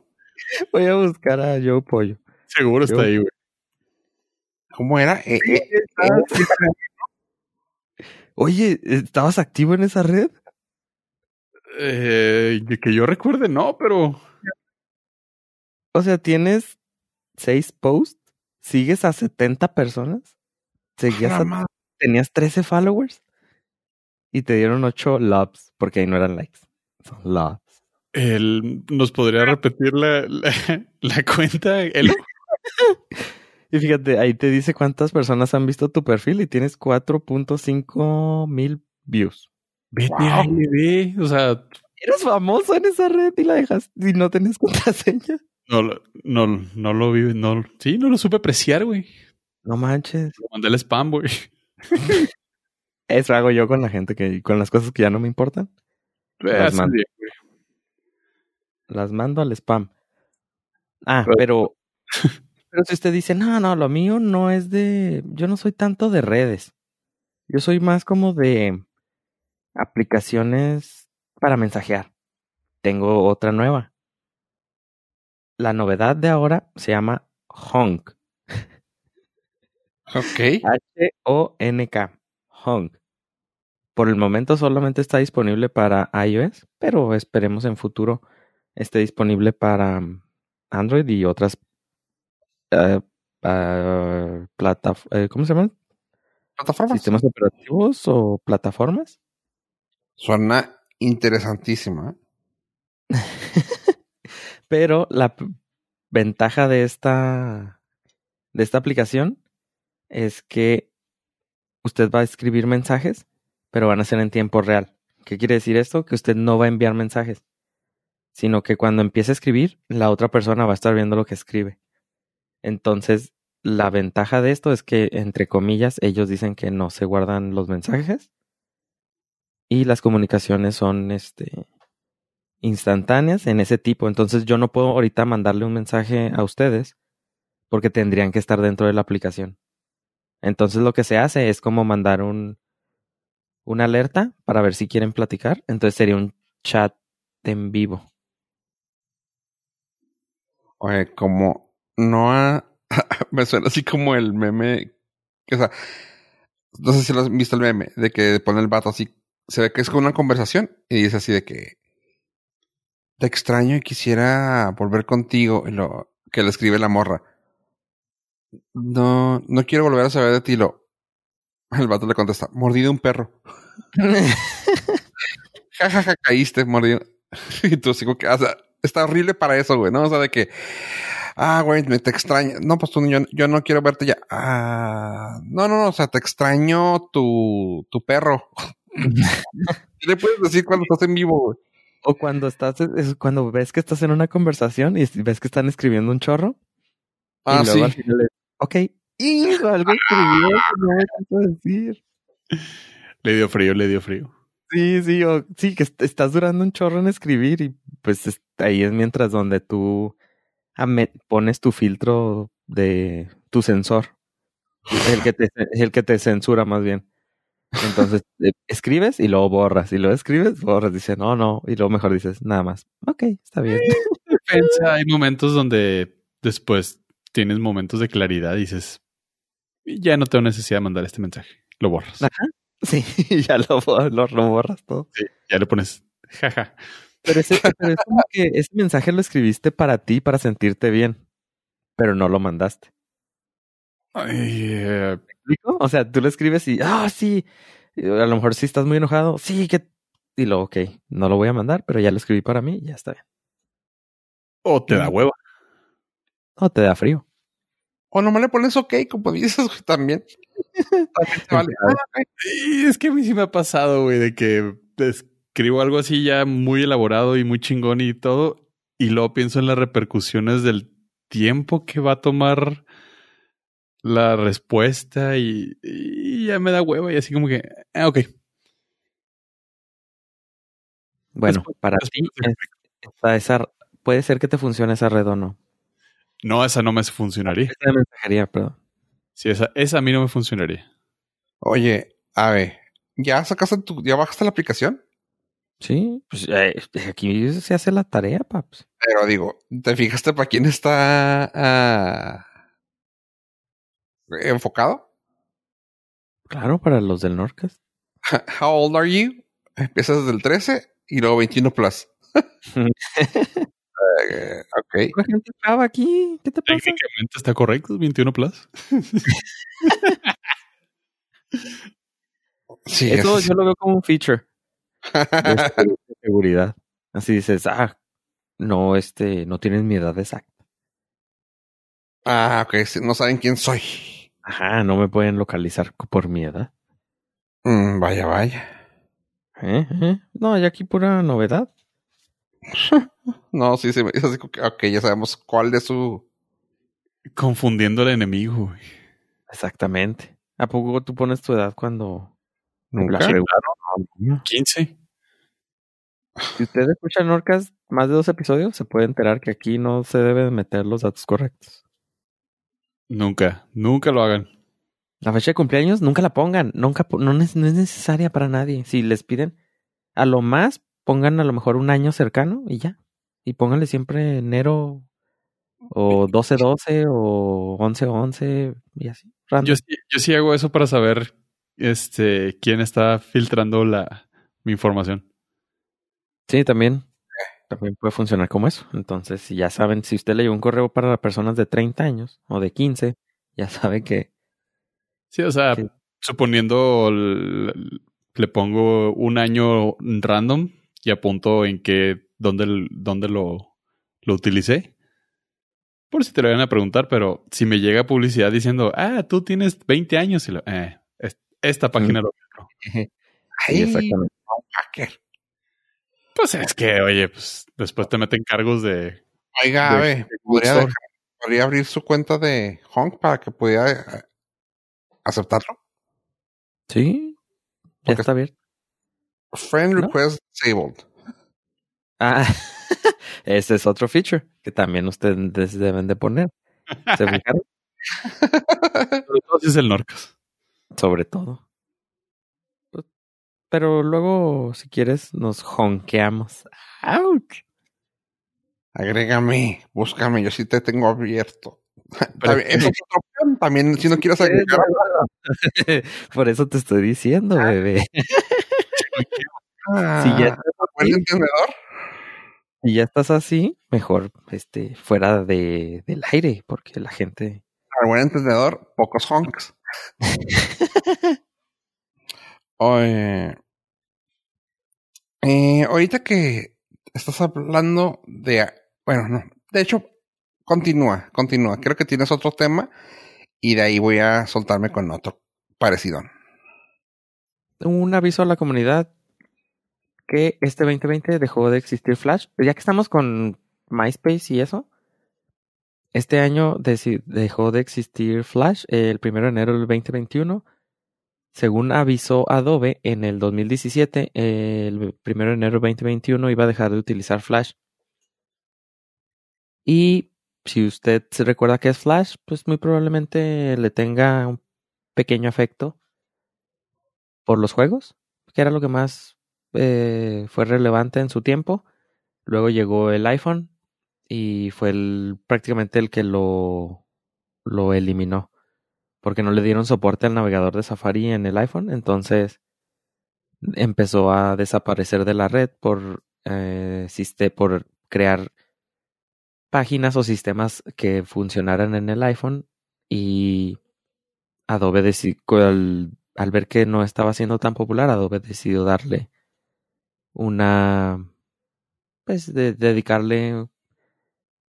Voy a buscar a Joe Pollo. Seguro está Yo- ahí, güey. ¿Cómo era? Eh, eh, Oye, ¿estabas activo en esa red? Que yo recuerde, no, pero O sea, tienes seis posts, sigues a 70 personas, seguías a tenías 13 followers y te dieron 8 loves, porque ahí no eran likes. Son loves. él nos podría repetir la, la, la cuenta. El, Y fíjate, ahí te dice cuántas personas han visto tu perfil y tienes 4.5 mil views. Vete Wow. ahí, ve. O sea, Eres famoso en esa red y la dejas y no tenés contraseña. No, lo- no, no lo vi. No, sí, no lo supe apreciar, güey. No manches. Lo mandé el spam, güey. Eso hago yo con la gente que, con las cosas que ya no me importan. Las Así mando. Las mando al spam. Ah, Pero- pero, pero si usted dice, no, no, lo mío no es de, yo no soy tanto de redes. Yo soy más como de aplicaciones para mensajear. Tengo otra nueva. La novedad de ahora se llama Honk. Ok. H-O-N-K. Honk. Por el momento solamente está disponible para iOS, pero esperemos en futuro esté disponible para mm, Android y otras eh, ah, plataf- eh, ¿cómo se llaman? ¿Plataformas? Sistemas operativos o plataformas. Suena interesantísima. Pero la ventaja de esta de esta aplicación es que usted va a escribir mensajes, pero van a ser en tiempo real. ¿Qué quiere decir esto? Que usted no va a enviar mensajes, sino que cuando empiece a escribir, la otra persona va a estar viendo lo que escribe. Entonces, la ventaja de esto es que, entre comillas, ellos dicen que no se guardan los mensajes y las comunicaciones son este instantáneas en ese tipo. Entonces yo no puedo ahorita mandarle un mensaje a ustedes porque tendrían que estar dentro de la aplicación. Entonces lo que se hace es como mandar un una alerta para ver si quieren platicar. Entonces sería un chat en vivo. Oye, como no ha... me suena así como el meme... O sea, no sé si lo has visto el meme, de que pone el vato así... Se ve que es como una conversación y dice así de que... Te extraño y quisiera volver contigo. Lo que le escribe la morra. No, no quiero volver a saber de ti. Lo, el vato le contesta, mordido un perro. Ja, ja, ja, caíste, mordido. y tú así como que, o sea, está horrible para eso, güey, ¿no? O sea, de que, ah, güey, me te extraño. No, pues tú, yo, yo no quiero verte ya. Ah, no, no, no, o sea, te extraño tu, tu perro. ¿Qué le puedes decir cuando estás en vivo, güey? O cuando estás, es cuando ves que estás en una conversación y ves que están escribiendo un chorro. Ah, y luego sí. al final es, ok, hijo, algo escribió no me decir. Le dio frío, le dio frío. Sí, sí, o, sí, que est- estás durando un chorro en escribir y pues es- ahí es mientras donde tú pones tu filtro de tu sensor. Es el que te, es el que te censura más bien. Entonces, eh, escribes y luego borras, y luego escribes, borras, dice, no, no, y luego mejor dices, nada más. Ok, está bien. Defensa, hay momentos donde después tienes momentos de claridad y dices, ya no tengo necesidad de mandar este mensaje. Lo borras. Ajá. Sí, ya lo, lo, lo borras todo. Sí, ya le pones, jaja. Pero, ese, pero es como que ese mensaje lo escribiste para ti, para sentirte bien, pero no lo mandaste. Ay, eh. O sea, tú lo escribes y, ah, sí, a lo mejor si estás muy enojado, sí, que... Y luego, ok, no lo voy a mandar, pero ya lo escribí para mí, ya está bien. o te da hueva. O te da frío. O nomás le pones ok, como dices, güey, también. También te vale. Ah. Y es que a mí sí me ha pasado, güey, de que escribo algo así ya muy elaborado y muy chingón y todo, y luego pienso en las repercusiones del tiempo que va a tomar la respuesta y, y ya me da hueva y así como que, ah, ok. Bueno, Después- para ti, esa, puede ser que te funcione esa red o no. No, esa no me funcionaría. Esa mensajería, perdón. Sí, esa, esa a mí no me funcionaría. Oye, a ver, ¿ya sacaste tu, ya bajaste la aplicación? Sí, pues eh, aquí se hace la tarea, paps. Pero digo, ¿te fijaste para quién está ah, enfocado? Claro, para los del Norcas. How old are you? Empiezas desde el 13 y luego 21 plus. Eh, ok. ¿Qué te pasa? Técnicamente está correcto, 21 plus. Sí, Eso es- yo lo veo como un feature de, este- de seguridad. Así dices, ah, no, este, no tienes mi edad exacta. Ah, ok. sí, No saben quién soy. Ajá, no me pueden localizar por mi edad. Mm, vaya, vaya. ¿Eh? ¿Eh? No, hay aquí pura novedad. No, sí, sí. Es así ok, ya sabemos cuál de su. Confundiendo al enemigo, güey. Exactamente. ¿A poco tú pones tu edad cuando Nunca. las regularon? 15. Si usted escucha en Orcas más de dos episodios, se puede enterar que aquí no se deben meter los datos correctos. Nunca, nunca lo hagan. La fecha de cumpleaños nunca la pongan, nunca no, es, no es necesaria para nadie. Si les piden, a lo más pongan a lo mejor un año cercano y ya. Y pónganle siempre enero o 12-12 o 11-11 y así. Yo sí, yo sí hago eso para saber este quién está filtrando la mi información. Sí, también. También puede funcionar como eso. Entonces, si ya saben, si usted le llevó un correo para personas de 30 años o de 15, ya sabe que Sí, o sea, suponiendo le pongo un año random y apunto en qué, dónde, dónde lo, lo utilicé. Por si te lo van a preguntar, pero si me llega publicidad diciendo, ah, tú tienes 20 años, y lo, eh, es- esta página lo. Sí, exactamente. Pues es que, oye, pues después te meten cargos de. Oiga, De- a de ver, podría, Store. dejar- podría abrir su cuenta de Honk para que pudiera eh, aceptarlo. Sí, ya Porque- está bien. Friend ¿No? request disabled. Ah, ese es otro feature que también ustedes deben de poner. ¿Se fijaron? Sobre todo si es el Norcas. Sobre todo. Pero luego, si quieres, nos honqueamos. ¡Auch! Agrégame, búscame, yo sí te tengo abierto. También, es otra opción. También, si no quieres agregar, Por eso te estoy diciendo, bebé. ah, Si ya, ¿buen entendedor? si ya estás así, mejor este, fuera de, del aire, porque la gente. Al buen entendedor, pocos honks. Oye, eh, ahorita que estás hablando de, bueno, no, de hecho, continúa, continúa. Creo que tienes otro tema y de ahí voy a soltarme con otro parecido. Un aviso a la comunidad que este 2020 dejó de existir Flash. Ya que estamos con MySpace y eso, este año dejó de existir Flash el 1 de enero del 2021. Según avisó Adobe en el 2017, el 1 de enero del 2021 iba a dejar de utilizar Flash. Y si usted se recuerda que es Flash, pues muy probablemente le tenga un pequeño afecto por los juegos, que era lo que más eh, fue relevante en su tiempo. Luego llegó el iPhone y fue prácticamente el que lo, lo eliminó, porque no le dieron soporte al navegador de Safari en el iPhone, entonces empezó a desaparecer de la red por, eh, por crear páginas o sistemas que funcionaran en el iPhone y Adobe decidió, al, al ver que no estaba siendo tan popular, Adobe decidió darle una, pues, de, dedicarle,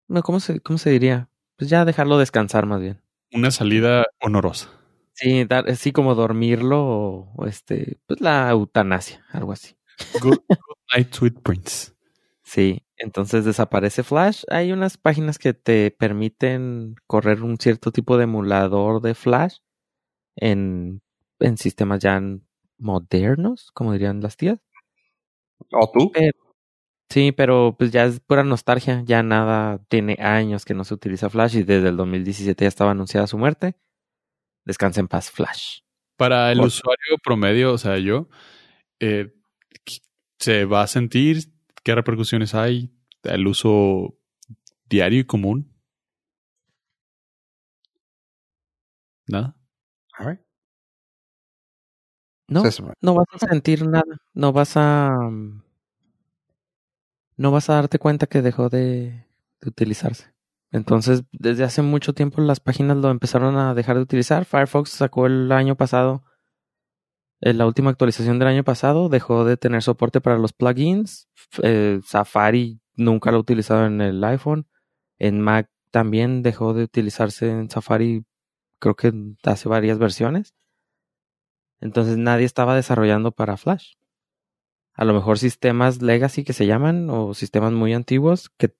no, ¿cómo se, cómo se diría? Pues ya dejarlo descansar más bien. Una salida honorosa. Sí, dar, así como dormirlo o, o este, pues la eutanasia, algo así. Good, good night, sweet prince. Sí, entonces desaparece Flash. Hay unas páginas que te permiten correr un cierto tipo de emulador de Flash en, en sistemas ya modernos, como dirían las tías. ¿O tú? Sí, pero pues ya es pura nostalgia, ya nada, tiene años que no se utiliza Flash y desde el 2017 ya estaba anunciada su muerte. Descansa en paz, Flash. Para el usuario promedio, o sea, yo, eh, ¿se va a sentir? ¿Qué repercusiones hay? ¿El uso diario y común? ¿Nada? A ver. No, no vas a sentir nada, no vas a... mm, No vas a darte cuenta que dejó de, utilizarse. Entonces, desde hace mucho tiempo las páginas lo empezaron a dejar de utilizar. Firefox sacó el año pasado, en la última actualización del año pasado, dejó de tener soporte para los plugins. Eh, Safari nunca lo ha utilizado en el iPhone. En Mac también dejó de utilizarse en Safari, creo que hace varias versiones. Entonces nadie estaba desarrollando para Flash. A lo mejor sistemas legacy que se llaman o sistemas muy antiguos que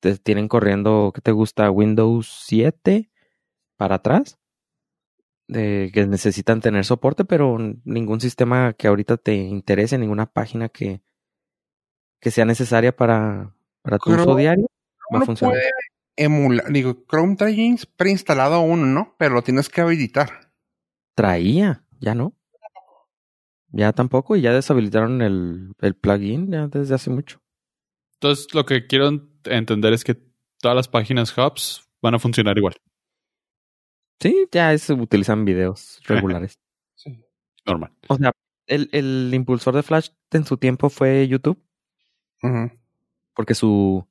te tienen corriendo, ¿qué te gusta? Windows 7 para atrás. De, que necesitan tener soporte, pero ningún sistema que ahorita te interese, ninguna página que, que sea necesaria para, para tu uso diario va a funcionar. Puede emular, digo, Chrome trae preinstalado uno, ¿no? Pero lo tienes que habilitar. Traía, ya no. Ya tampoco, y ya deshabilitaron el, el plugin ya desde hace mucho. Entonces, lo que quiero entender es que todas las páginas hubs van a funcionar igual. Sí, ya es, utilizan videos regulares. Sí. Normal. O sea, el, el impulsor de Flash en su tiempo fue YouTube, porque su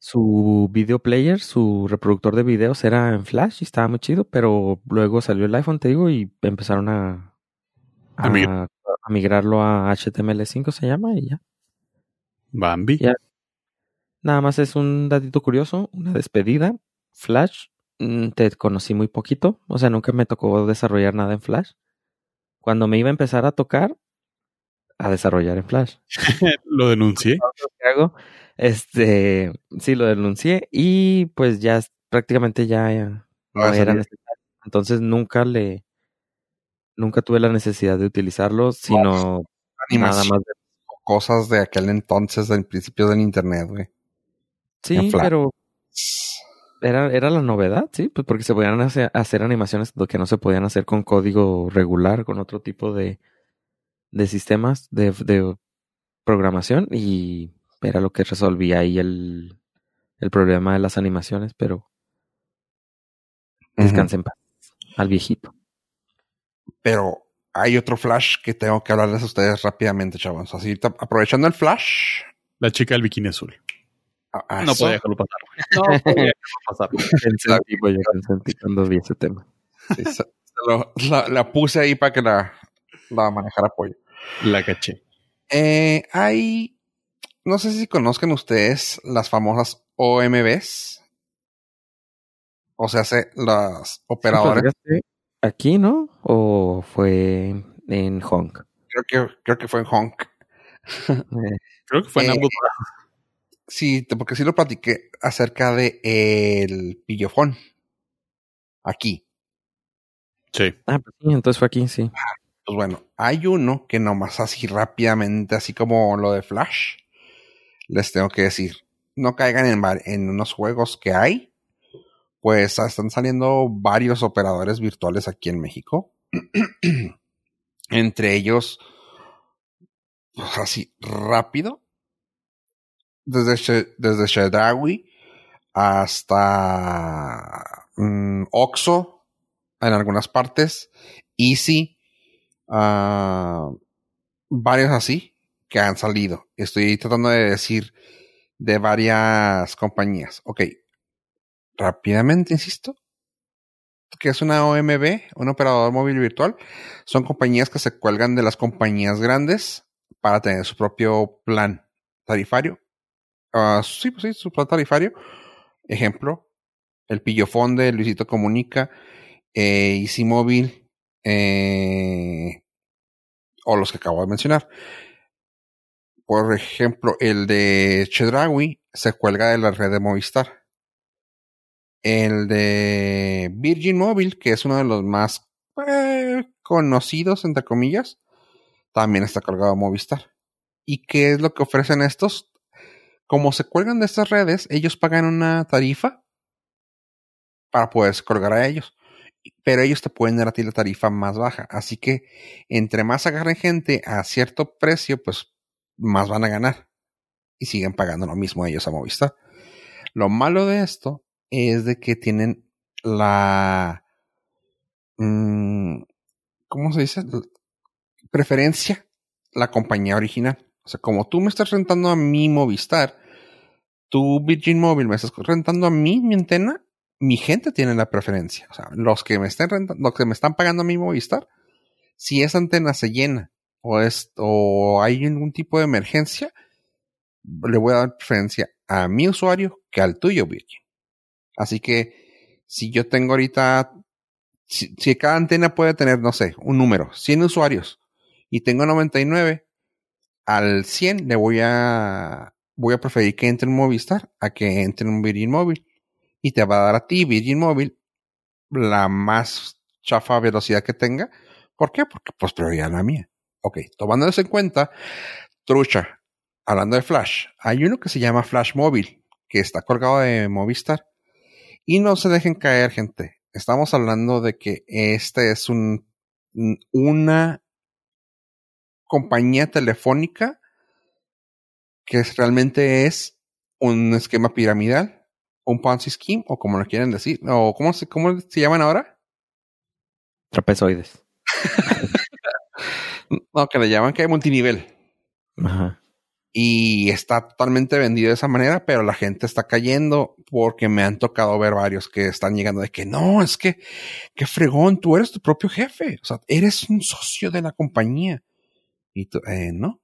su video player, su reproductor de videos era en Flash y estaba muy chido, pero luego salió el iPhone, te digo, y empezaron a, a, A mig- a migrarlo a HTML5 se llama y ya. Bambi. Ya. Nada más es un datito curioso, una despedida. Flash, mm, te conocí muy poquito, o sea, nunca me tocó desarrollar nada en Flash. Cuando me iba a empezar a tocar, a desarrollar en Flash. Lo denuncié. Este, sí, lo denuncié y pues ya prácticamente ya eh, no era necesario. Entonces nunca le, nunca tuve la necesidad de utilizarlo, sino nada más. cosas de aquel entonces, del principio del internet, güey. Sí, en pero era, era la novedad, sí, pues porque se podían hacer, hacer animaciones que no se podían hacer con código regular, con otro tipo de, de sistemas de, de programación y era lo que resolvía ahí el, el problema de las animaciones, pero descansen en paz al viejito. Pero hay otro flash que tengo que hablarles a ustedes rápidamente, chavos. Así, aprovechando el flash. La chica del bikini azul. a- a No podía dejarlo pasar. No podía dejarlo pasar. Güey, ti cuando vi ese tema. sí, se- se lo- la, la puse ahí para que la, la manejara apoyo. La caché. Eh, hay, no sé si conozcan ustedes las famosas OMBs. O sea, se- las operadoras. ¿Podrías- ¿Aquí, no? ¿O fue en Honk? Creo que, creo que fue en Honk. Creo que fue en Eh, ambos. Sí, porque sí lo platiqué acerca de el pillofón. Aquí. Sí. ah, pues sí, entonces fue aquí, sí. Pues bueno, hay uno que nomás así rápidamente, así como lo de Flash, les tengo que decir, no caigan en, en unos juegos que hay, pues están saliendo varios operadores virtuales aquí en México. Entre ellos, pues así rápido, desde, desde hasta mm, Oxo en algunas partes, Easy, ah, varios así que han salido. Estoy tratando de decir de varias compañías. Ok, rápidamente, insisto, que es una OMB, un operador móvil virtual. Son compañías que se cuelgan de las compañías grandes para tener su propio plan tarifario. Ah, sí, pues sí, su plan tarifario. Ejemplo, el Pillofón de Luisito Comunica, eh, Easy Móvil, eh, o los que acabo de mencionar. Por ejemplo, el de Chedraui se cuelga de la red de Movistar. El de Virgin Mobile, que es uno de los más eh, conocidos, entre comillas, también está colgado a Movistar. ¿Y qué es lo que ofrecen estos? Como se cuelgan de estas redes, ellos pagan una tarifa para poderse colgar a ellos. Pero ellos te pueden dar a ti la tarifa más baja. Así que entre más agarren gente a cierto precio, pues más van a ganar. Y siguen pagando lo mismo ellos a Movistar. Lo malo de esto es de que tienen la... mm, ¿Cómo se dice? Preferencia la compañía original. O sea, como tú me estás rentando a mi Movistar, tú Virgin Mobile me estás rentando a mí mi antena, mi gente tiene la preferencia. O sea, los que me estén rentando, los que me están pagando a mi Movistar, si esa antena se llena o es o hay algún tipo de emergencia, le voy a dar preferencia a mi usuario que al tuyo, Virgin. Así que si yo tengo ahorita, si, cada antena puede tener, no sé, un número, 100 usuarios, y tengo 99, al 100 le voy a, voy a preferir que entre en Movistar a que entre en un Virgin Móvil. Y te va a dar a ti, Virgin Móvil, la más chafa velocidad que tenga. ¿Por qué? Porque pues prioridad la mía. Ok, tomando eso en cuenta, trucha, hablando de Flash, hay uno que se llama Flash Móvil, que está colgado de Movistar. Y no se dejen caer, gente. Estamos hablando de que este es un, una compañía telefónica que realmente es un esquema piramidal, un Ponzi scheme, o como lo quieren decir, o cómo se, cómo se llaman ahora. Trapezoides. no, que le llaman que hay multinivel. Ajá. Y está totalmente vendido de esa manera, pero la gente está cayendo porque me han tocado ver varios que están llegando de que no, es que, qué fregón, tú eres tu propio jefe. O sea, eres un socio de la compañía. Y tú, eh, no.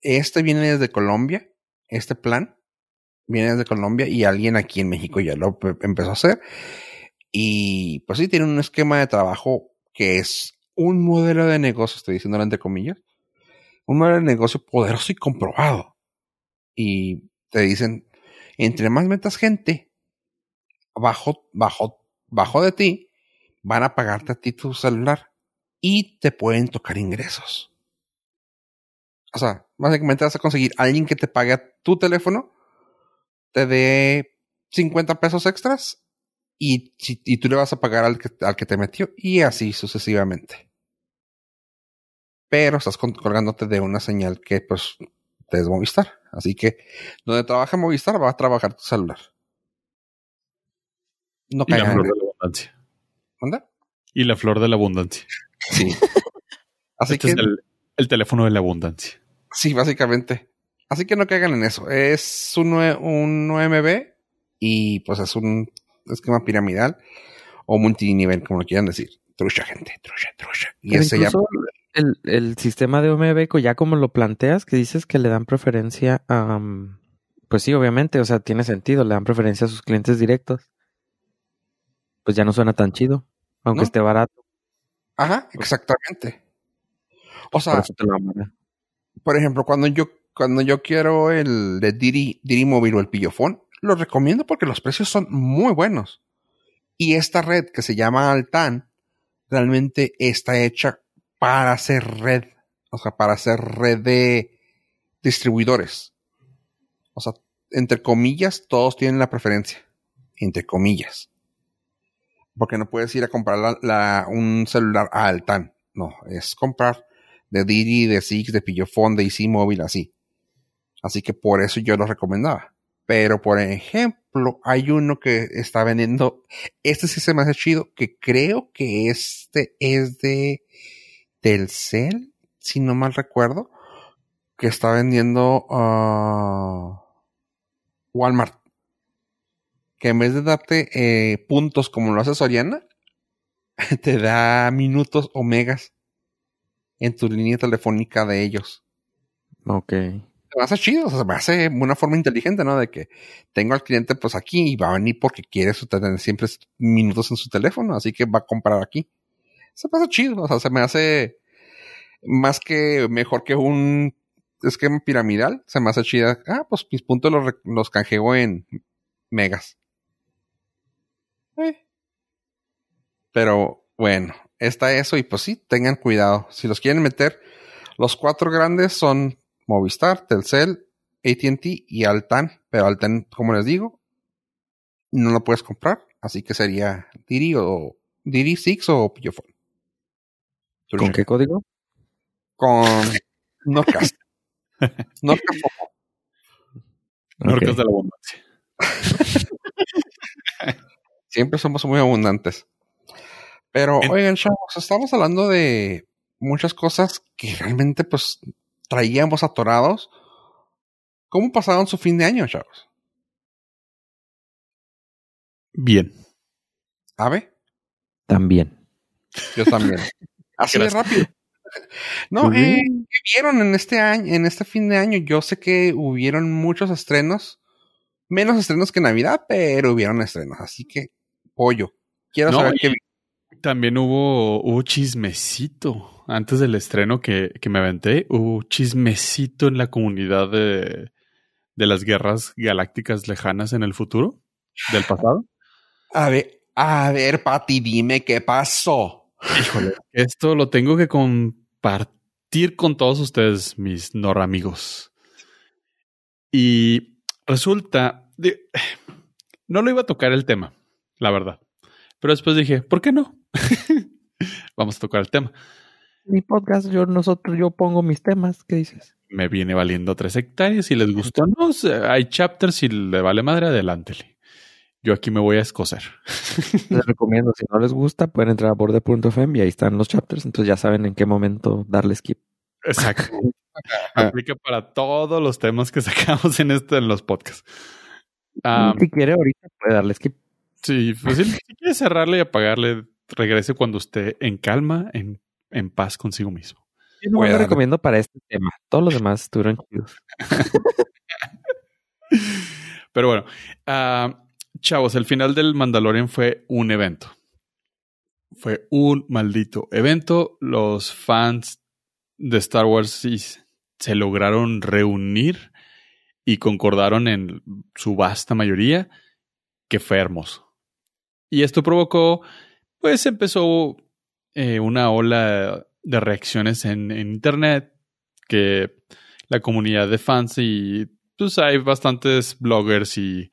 Este viene desde Colombia, este plan viene desde Colombia y alguien aquí en México ya lo empezó a hacer. Y pues sí, tiene un esquema de trabajo que es un modelo de negocio, estoy diciendo entre comillas, un modelo de negocio poderoso y comprobado. Y te dicen, entre más metas gente, bajo, bajo, bajo de ti, van a pagarte a ti tu celular y te pueden tocar ingresos. O sea, básicamente vas a conseguir a alguien que te pague a tu teléfono, te dé 50 pesos extras y, y tú le vas a pagar al que, al que te metió y así sucesivamente pero estás colgándote de una señal que pues te es Movistar. Así que donde trabaja Movistar va a trabajar tu celular. No y la flor de la abundancia. ¿Dónde? Y la flor de la abundancia. Sí. Así este que es el, el, teléfono de la abundancia. Sí, básicamente. Así que no caigan en eso. Es un, un OMB y pues es un esquema piramidal o multinivel, como lo quieran decir. Trucha, gente, trucha, trucha. Y ese ya el, el sistema de OMB, ya como lo planteas, que dices que le dan preferencia a... pues sí, obviamente, o sea, tiene sentido, le dan preferencia a sus clientes directos. Pues ya no suena tan chido, aunque esté barato. Ajá, exactamente. O sea, por, por ejemplo, cuando yo, cuando yo quiero el de Diri, Diri Móvil o el Pillofón, lo recomiendo porque los precios son muy buenos. Y esta red que se llama Altan realmente está hecha para hacer red, o sea, para hacer red de distribuidores. O sea, entre comillas, todos tienen la preferencia. Entre comillas. Porque no puedes ir a comprar un celular a Altan. No, es comprar de Didi, de Six, de Pillofón, de Easy Móvil, así. Así que por eso yo lo recomendaba. Pero, por ejemplo, hay uno que está vendiendo. Este sí se me hace chido. Que creo que este es de Telcel, si no mal recuerdo, que está vendiendo uh, Walmart. Que en vez de darte eh, puntos como lo hace Soriana, te da minutos o megas en tu línea telefónica de ellos. Ok. Me hace chido, o sea, me hace una forma inteligente, ¿no? De que tengo al cliente pues aquí y va a venir porque quiere tener siempre minutos en su teléfono, así que va a comprar aquí se pasa chido. O sea, se me hace más que mejor que un esquema piramidal. Se me hace chida. Ah, pues mis puntos los, los canjeo en megas. Eh. Pero bueno, está eso y pues sí, tengan cuidado. Si los quieren meter, los cuatro grandes son Movistar, Telcel, ATT y Altan. Pero Altan, como les digo, no lo puedes comprar. Así que sería Diri o Diri Six o Pillofón. ¿Con qué código? Con Norcas. Norcas Norcas de la abundancia. Siempre somos muy abundantes. Pero, oigan, chavos, estamos hablando de muchas cosas que realmente, pues, traíamos atorados. ¿Cómo pasaron su fin de año, chavos? Bien. ¿Ave? También. Yo también. Así de rápido. No, eh, ¿qué vieron en este año, en este fin de año? Yo sé que hubieron muchos estrenos, menos estrenos que Navidad, pero hubieron estrenos, así que pollo. Quiero No, saber qué También hubo, hubo chismecito. Antes del estreno que, que me aventé, hubo chismecito en la comunidad de, de las guerras galácticas lejanas en el futuro, del pasado. A ver, a ver, Pati, dime qué pasó. Híjole, esto lo tengo que compartir con todos ustedes, mis nor amigos. Y resulta, de- no lo iba a tocar el tema, la verdad. Pero después dije, ¿por qué no? Vamos a tocar el tema. Mi podcast, yo nosotros, yo pongo mis temas. ¿Qué dices? Me viene valiendo tres hectáreas. Si les gustó, no, sé, hay chapters. Si le vale madre, adelántele. Yo aquí me voy a escocer. Les recomiendo, si no les gusta, pueden entrar a borde.fm y ahí están los chapters. Entonces ya saben en qué momento darle skip. Exacto. Aplica para todos los temas que sacamos en este, en los podcasts. Ah, si quiere, ahorita puede darle skip. Sí, pues si, si quiere cerrarle y apagarle, regrese cuando esté en calma, en, en paz consigo mismo. Yo no lo recomiendo para este tema. Todos los demás estuvieron chidos. Pero bueno, ah, chavos, el final del Mandalorian fue un evento. Fue un maldito evento. Los fans de Star Wars se lograron reunir y concordaron en su vasta mayoría que fue hermoso. Y esto provocó, pues empezó eh, una ola de reacciones en, en Internet, que la comunidad de fans y pues hay bastantes bloggers y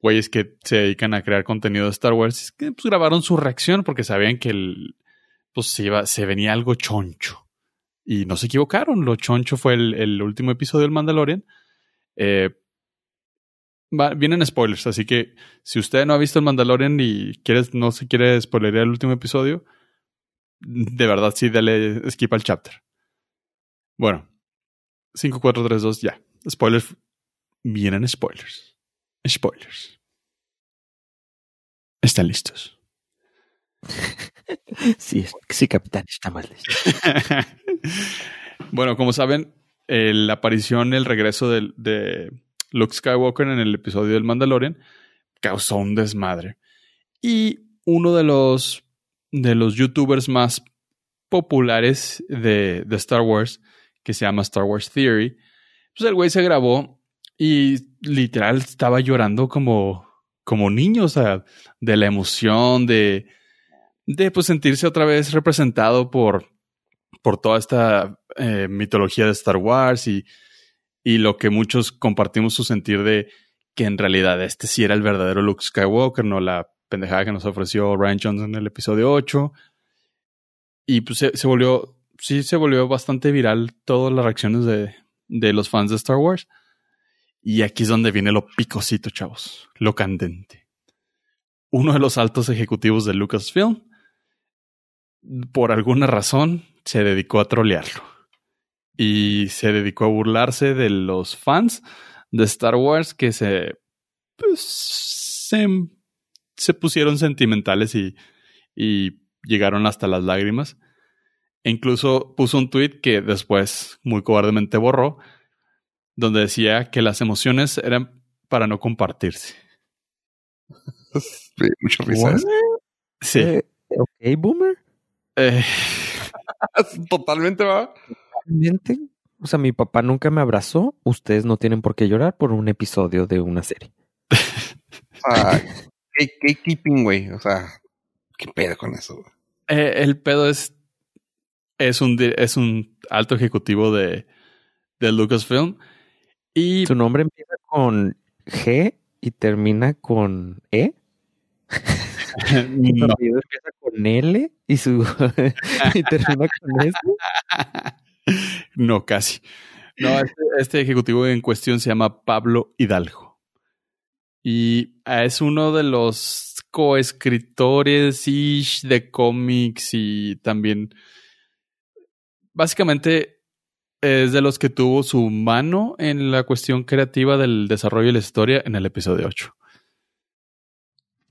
güeyes que se dedican a crear contenido de Star Wars que pues, grabaron su reacción porque sabían que el, pues, se, iba, se venía algo choncho. Y no se equivocaron, lo choncho fue el, último episodio del Mandalorian. Eh, vienen spoilers, así que si usted no ha visto el Mandalorian y quieres, no se quiere spoilerear el último episodio, de verdad sí, dale skip al chapter. Bueno, 5, 4, 3, 2, ya. Spoilers. Vienen spoilers. Spoilers. ¿Están listos? Sí, sí, capitán, estamos listos. bueno, como saben, eh, la aparición, el regreso de, Luke Skywalker en el episodio del Mandalorian causó un desmadre. Y uno de los, de los youtubers más populares de, de Star Wars, que se llama Star Wars Theory, pues el güey se grabó y literal estaba llorando como, como niño, o sea, de la emoción, de, de pues sentirse otra vez representado por, por toda esta eh, mitología de Star Wars y, y lo que muchos compartimos su sentir de que en realidad este sí era el verdadero Luke Skywalker, no la pendejada que nos ofreció Ryan Johnson en el episodio 8. Y pues se, se volvió, sí se volvió bastante viral todas las reacciones de, de los fans de Star Wars. Y aquí es donde viene lo picosito, chavos, lo candente. Uno de los altos ejecutivos de Lucasfilm, por alguna razón, se dedicó a trolearlo. Y se dedicó a burlarse de los fans de Star Wars que se, pues, se, pusieron sentimentales y, y llegaron hasta las lágrimas. E incluso puso un tweet que después muy cobardemente borró, donde decía que las emociones eran para no compartirse. Sí, mucha risa. eso. Sí. Eh, ok, boomer. Eh, Totalmente va. Realmente, O sea, mi papá nunca me abrazó. Ustedes no tienen por qué llorar por un episodio de una serie. Gate- gatekeeping, güey. O sea, qué pedo con eso, eh, el pedo es. Es un, es un alto ejecutivo de, de Lucasfilm. Y Su nombre empieza con G y termina con E. No, apellido empieza con L y su y termina con S. no, casi. No, este, este ejecutivo en cuestión se llama Pablo Hidalgo. Y ah, es uno de los coescritores de cómics y también. Básicamente es de los que tuvo su mano en la cuestión creativa del desarrollo de la historia en el episodio 8.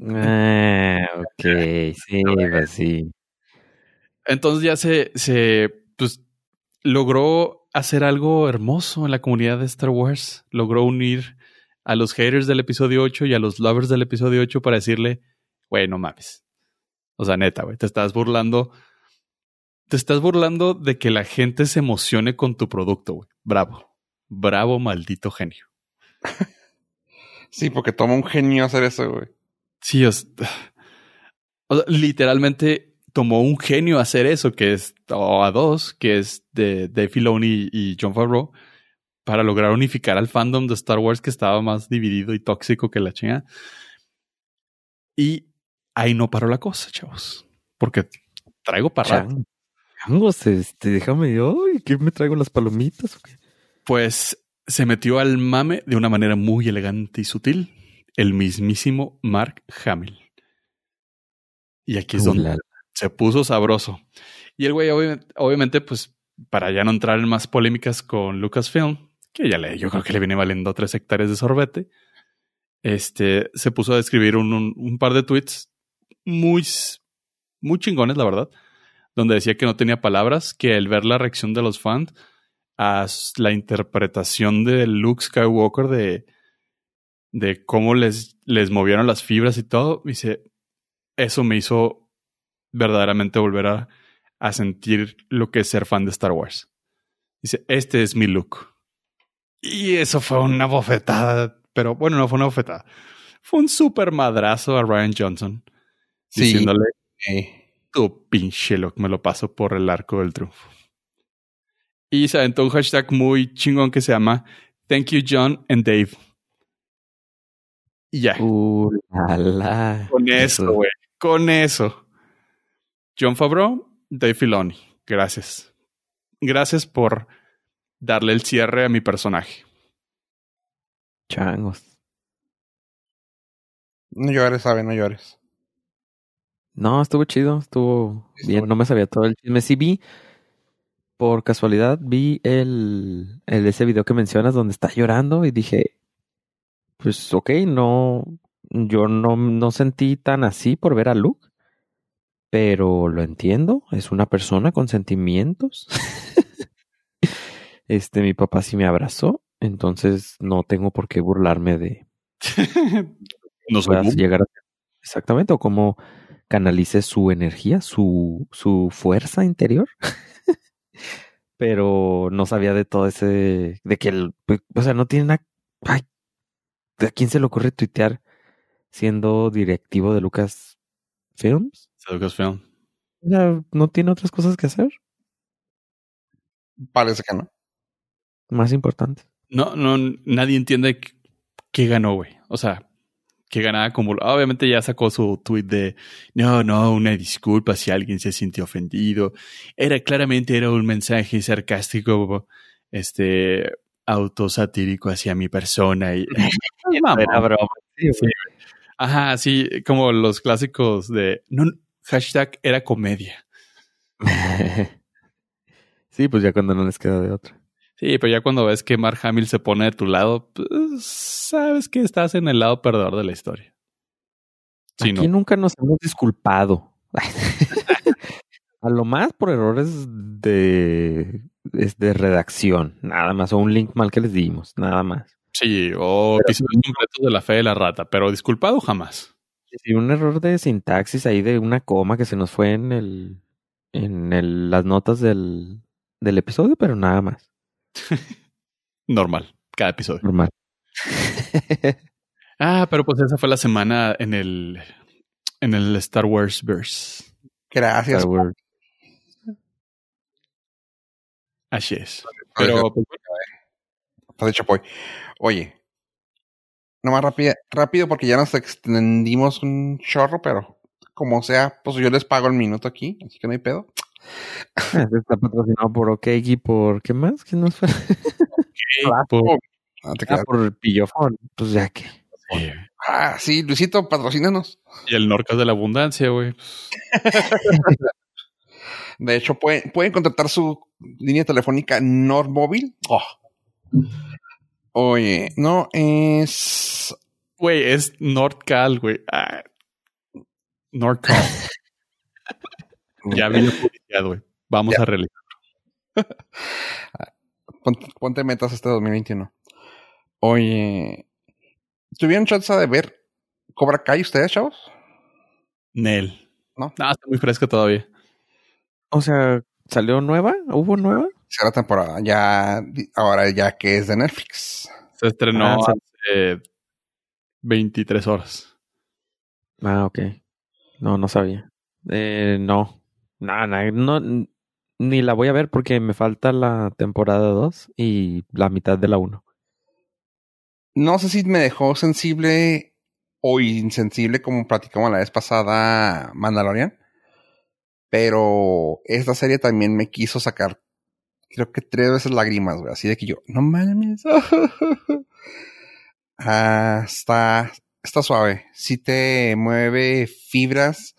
Ah, ok, sí, pues sí. Entonces ya se, se pues logró hacer algo hermoso en la comunidad de Star Wars. Logró unir a los haters del episodio 8 y a los lovers del episodio 8 para decirle, güey, no mames. O sea, neta, güey, te estás burlando. Te estás burlando de que la gente se emocione con tu producto, güey. Bravo. Bravo, maldito genio. Sí, porque toma un genio hacer eso, güey. Sí, o sea, literalmente tomó un genio hacer eso, que es, o a dos, que es de Dave Filoni y John Favreau, para lograr unificar al fandom de Star Wars que estaba más dividido y tóxico que la chingada. Y ahí no paró la cosa, chavos. Porque traigo para rato. Changos, este, déjame yo. ¿y ¿Qué me traigo las palomitas? Pues se metió al mame de una manera muy elegante y sutil el mismísimo Mark Hamill. Y aquí es donde Ulala. se puso sabroso. Y el güey, obvi- obviamente, pues, para ya no entrar en más polémicas con Lucasfilm, que ya le, yo creo que le viene valiendo tres hectáreas de sorbete, este, se puso a escribir un, un- un par de tweets muy, muy chingones, la verdad, donde decía que no tenía palabras, que el ver la reacción de los fans a la interpretación de Luke Skywalker de, de cómo les, les movieron las fibras y todo, dice, eso me hizo verdaderamente volver a, a sentir lo que es ser fan de Star Wars. Dice, este es mi look. Y eso fue una bofetada, pero bueno, no fue una bofetada. Fue un super madrazo a Ryan Johnson, Sí. diciéndole, Eh, tu pinche look, me lo paso por el arco del triunfo. Y se aventó un hashtag muy chingón que se llama Thank you John and Dave. Y ya. Con eso, güey. Con eso. John Favreau, Dave Filoni. Gracias. Gracias por darle el cierre a mi personaje. Changos. no llores, sabe, no llores. No, estuvo chido, estuvo bien, no me sabía todo el chisme. Sí vi, por casualidad, vi el, el ese video que mencionas donde está llorando y dije, pues ok, no, yo no, no sentí tan así por ver a Luke, pero lo entiendo, es una persona con sentimientos. Este, mi papá sí me abrazó, entonces no tengo por qué burlarme de, no soy llegar a exactamente o cómo canalice su energía, su, su fuerza interior. Pero no sabía de todo ese, de que el, pues, o sea, no tiene nada, ay, ¿a quién se le ocurre tuitear siendo directivo de Lucas Films? Lucasfilm. O sea, no tiene otras cosas que hacer Parece que no. más importantes. No, no, nadie entiende qué ganó, güey. O sea, que ganaba como. Obviamente ya sacó su tweet de no, no, una disculpa si alguien se sintió ofendido. Era claramente era un mensaje sarcástico, este autosatírico hacia mi persona y. Era broma. Sí, Sí, Ajá, sí, como los clásicos de no, hashtag era comedia. sí, pues ya cuando no les queda de otra. Sí, pero ya cuando ves que Mark Hamill se pone de tu lado, pues, sabes que estás en el lado perdedor de la historia. Sí, Aquí no. nunca nos hemos disculpado. A lo más por errores de, de redacción, nada más, o un link mal que les dimos, nada más. Sí, o episodios completos de la fe de la rata, pero disculpado jamás. Sí, un error de sintaxis ahí de una coma que se nos fue en el, en el, las notas del, del episodio, pero nada más, Normal, cada episodio. normal. Ah, pero pues esa fue la semana en el en el Star Wars verse. Gracias. Star Wars. Así es. Pero pues, de chapoy. Oye. Nomás rápido, rápido porque ya nos extendimos un chorro, pero como sea, pues yo les pago el minuto aquí, así que no hay pedo. Está patrocinado por OK y por ¿qué más? ¿Qué nos fue? por- No te Ah, creas. por Pillofón. Pues ya que. sí. Ah, sí, Luisito, patrocínanos. y el Norcas de la Abundancia, güey. De hecho, pueden, pueden contratar su línea telefónica Nordmóvil. Oh. Oye, no es. Güey, es NordCal, güey. Ah. NordCal. ya vi publicidad, güey. Vamos Ya. a realizar. ponte, ponte metas este 2021. Oye, ¿tuvieron chance de ver Cobra Kai ustedes, chavos? Nel. ¿No? No, está muy fresca todavía. O sea, ¿salió nueva? ¿Hubo nueva? Será temporada, ya, ahora ya que es de Netflix. Se estrenó Ah, hace 23 horas. Ah, ok. No, no sabía. Eh, no. Nada, no, ni la voy a ver porque me falta la temporada 2 y la mitad de la 1. No sé si me dejó sensible o insensible como platicamos la vez pasada Mandalorian. Pero esta serie también me quiso sacar, creo que tres veces lágrimas, güey. Así de que yo, no mames. ah, está, está suave. Sí te mueve fibras.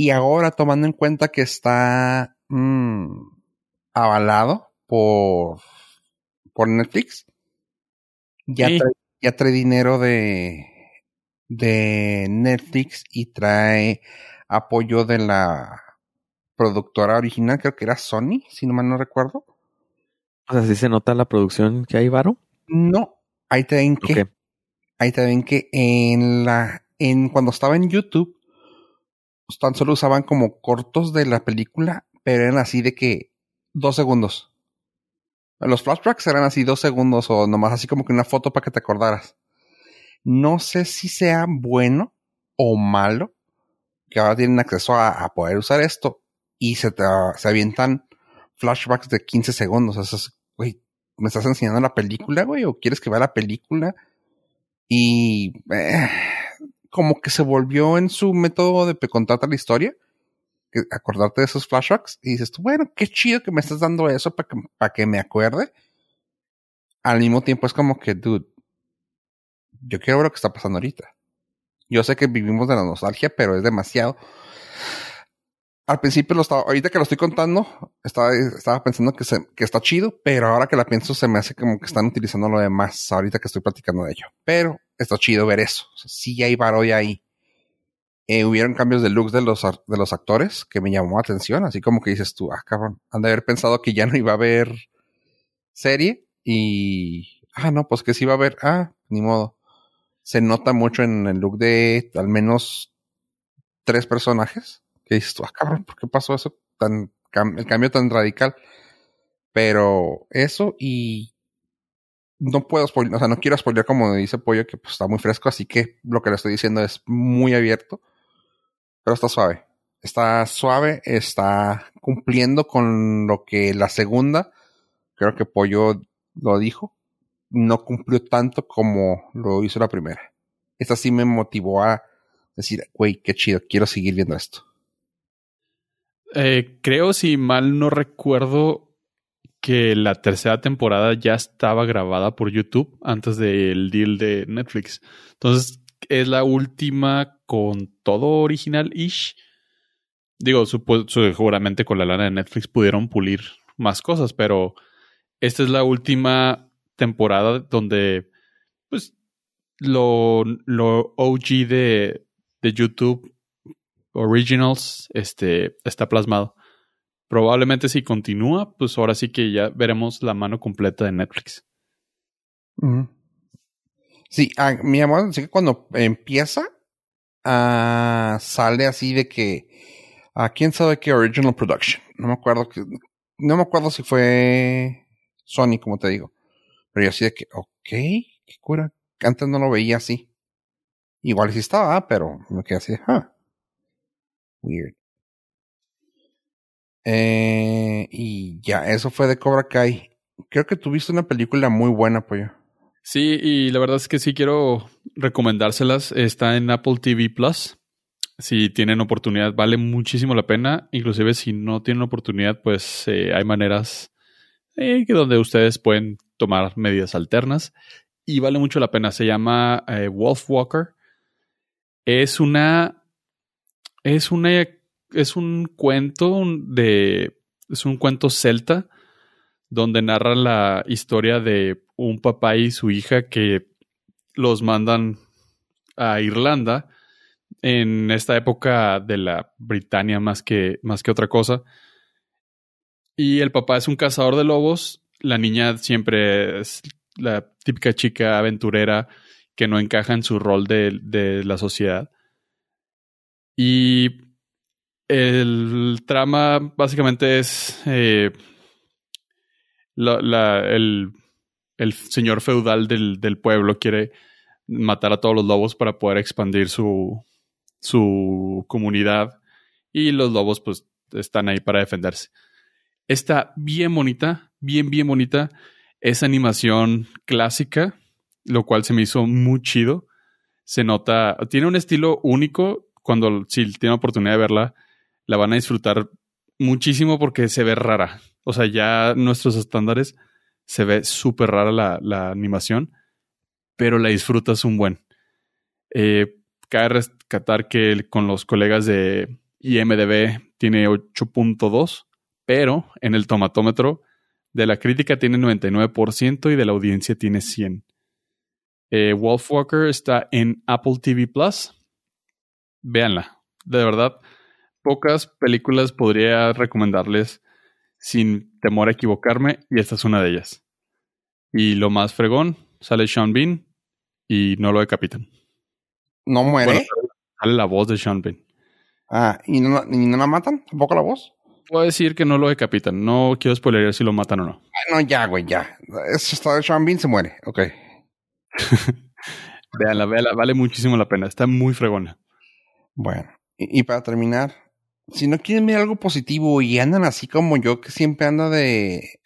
Y ahora tomando en cuenta que está mm, avalado por, por Netflix, ya, Sí. trae, ya trae dinero de, de Netflix y trae apoyo de la productora original, creo que era Sony, si no mal no recuerdo. O sea, ¿sí se nota la producción que hay, Varo? No, ahí te ven que, ahí te ven que en la, en cuando estaba en YouTube, pues, tan solo usaban como cortos de la película, pero eran así de que dos segundos. Los flashbacks eran así dos segundos o nomás así como que una foto para que te acordaras. No sé si sea bueno o malo que ahora tienen acceso a, poder usar esto y se, te, se avientan flashbacks de 15 segundos. Eso es, güey, ¿me estás enseñando la película, güey? ¿O quieres que vea la película? Y eh, como que se volvió en su método de contarte la historia, acordarte de esos flashbacks, y dices tú, bueno, qué chido que me estás dando eso para que, pa' que me acuerde. Al mismo tiempo es como que, dude, yo quiero ver lo que está pasando ahorita. Yo sé que vivimos de la nostalgia, pero es demasiado. Al principio lo estaba, ahorita que lo estoy contando, estaba, pensando que, se, que está chido, pero ahora que la pienso se me hace como que están utilizando lo demás ahorita que estoy platicando de ello. Pero está chido ver eso. O sea, sí hay varoy ahí. Eh, hubieron cambios de looks de los, de los actores que me llamó la atención, así como que dices tú, ah, cabrón, han de haber pensado que ya no iba a haber serie y, ah, no, pues que sí va a haber, ah, ni modo. Se nota mucho en el look de al menos tres personajes que dices tú, ah, cabrón, ¿por qué pasó eso tan, el cambio tan radical? Pero eso y no puedo spoiler, o sea, no quiero spoiler como dice Pollo, que pues, está muy fresco, así que lo que le estoy diciendo es muy abierto, pero está suave. Está suave, está cumpliendo con lo que la segunda, creo que Pollo lo dijo, no cumplió tanto como lo hizo la primera. Esta sí me motivó a decir, güey, qué chido, quiero seguir viendo esto. Eh, creo, si mal no recuerdo, que la tercera temporada ya estaba grabada por YouTube antes del deal de Netflix. Entonces, es la última con todo original-ish. Digo, seguramente con la lana de Netflix pudieron pulir más cosas, pero esta es la última temporada donde, pues, lo, lo OG de, de YouTube Originals este, está plasmado. Probablemente si continúa, pues ahora sí que ya veremos la mano completa de Netflix. Sí, ah, mi amor, así que cuando empieza, ah, sale así de que, a quién sabe qué original production. No me acuerdo que, no me acuerdo si fue Sony, como te digo. Pero yo así de que, ok, qué cura. Antes no lo veía así. Igual sí estaba, pero me quedé así, ah, weird. Eh, y ya, eso fue de Cobra Kai. Creo que tuviste una película muy buena, pollo. Sí, y la verdad es que sí quiero recomendárselas. Está en Apple TV Plus. Si tienen oportunidad, vale muchísimo la pena. Inclusive si no tienen oportunidad, pues eh, hay maneras eh, donde ustedes pueden tomar medidas alternas. Y vale mucho la pena. Se llama eh, Wolf Walker. Es una. Es una. Es un cuento de. Es un cuento celta. Donde narra la historia de un papá y su hija que los mandan a Irlanda en esta época de la Britania más que, más que otra cosa. Y el papá es un cazador de lobos la niña siempre es la típica chica aventurera que no encaja en su rol de, de la sociedad. Y el trama básicamente es eh, la, el, el, señor feudal del, del, pueblo quiere matar a todos los lobos para poder expandir su, su comunidad y los lobos pues están ahí para defenderse. Está bien bonita, bien, bien bonita. Es animación clásica, lo cual se me hizo muy chido. Se nota, tiene un estilo único. Cuando si tiene oportunidad de verla, la van a disfrutar muchísimo porque se ve rara. O sea, ya nuestros estándares se ve súper rara la, la, animación, pero la disfrutas un buen. Eh, cabe rescatar que con los colegas de IMDB tiene 8.2 pero en el tomatómetro de la crítica tiene 99% y de la audiencia tiene 100. Eh, Wolfwalker está en Apple TV Plus. Véanla. De verdad, pocas películas podría recomendarles sin temor a equivocarme y esta es una de ellas. Y lo más fregón, sale Sean Bean y no lo decapitan. ¿No muere? sale la voz de Sean Bean. Ah, ¿y no, ¿y no la matan? ¿Tampoco la voz? puedo decir que no lo decapitan. No quiero spoiler si lo matan o no. no, ya, güey, ya. Eso está de Sean Bean se muere. Ok. véanla, véanla. Vale muchísimo la pena. Está muy fregona. Bueno. Y, para terminar, si no quieren ver algo positivo y andan así como yo, que siempre anda de,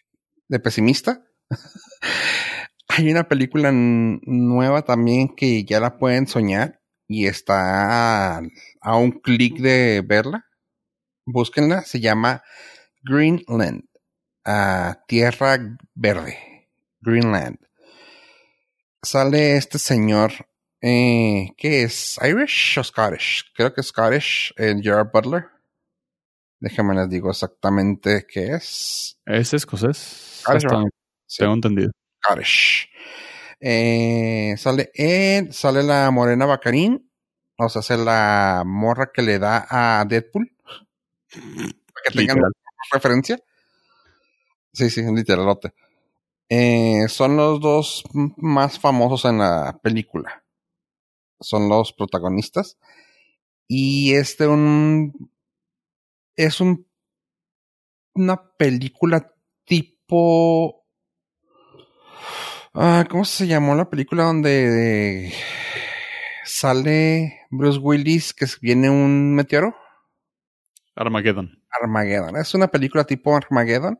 de pesimista, hay una película nueva también que ya la pueden soñar y está a, a un clic de verla búsquenla, se llama Greenland, Tierra Verde, Greenland. Sale este señor, eh, ¿qué es? ¿Irish o Scottish? Creo que es Scottish, el Gerard Butler. Déjame les digo exactamente qué es. Es escocés. Tengo entendido. Scottish. Eh, sale él, sale la morena Bacarín, o sea, es la morra que le da a Deadpool. Para que tengan referencia. Sí, sí, literalote. Eh, son los dos más famosos en la película. Son los protagonistas. Y este un es un una película tipo ah, ¿cómo se llamó la película donde sale Bruce Willis que viene un meteoro? Armageddon. Armageddon. Es una película tipo Armageddon.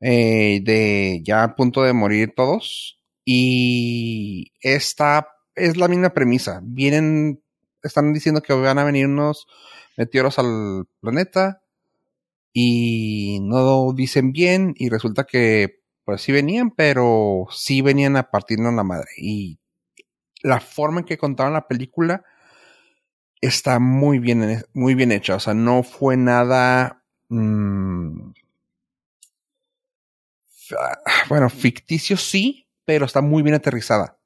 Eh, de ya a punto de morir todos. Y esta es la misma premisa. Vienen, están diciendo que van a venir unos meteoros al planeta. Y no dicen bien. Y resulta que, pues sí venían, pero sí venían a partirnos la madre. Y la forma en que contaron la película está muy bien, muy bien hecha. O sea, no fue nada. Mmm, bueno, ficticio sí, pero está muy bien aterrizada.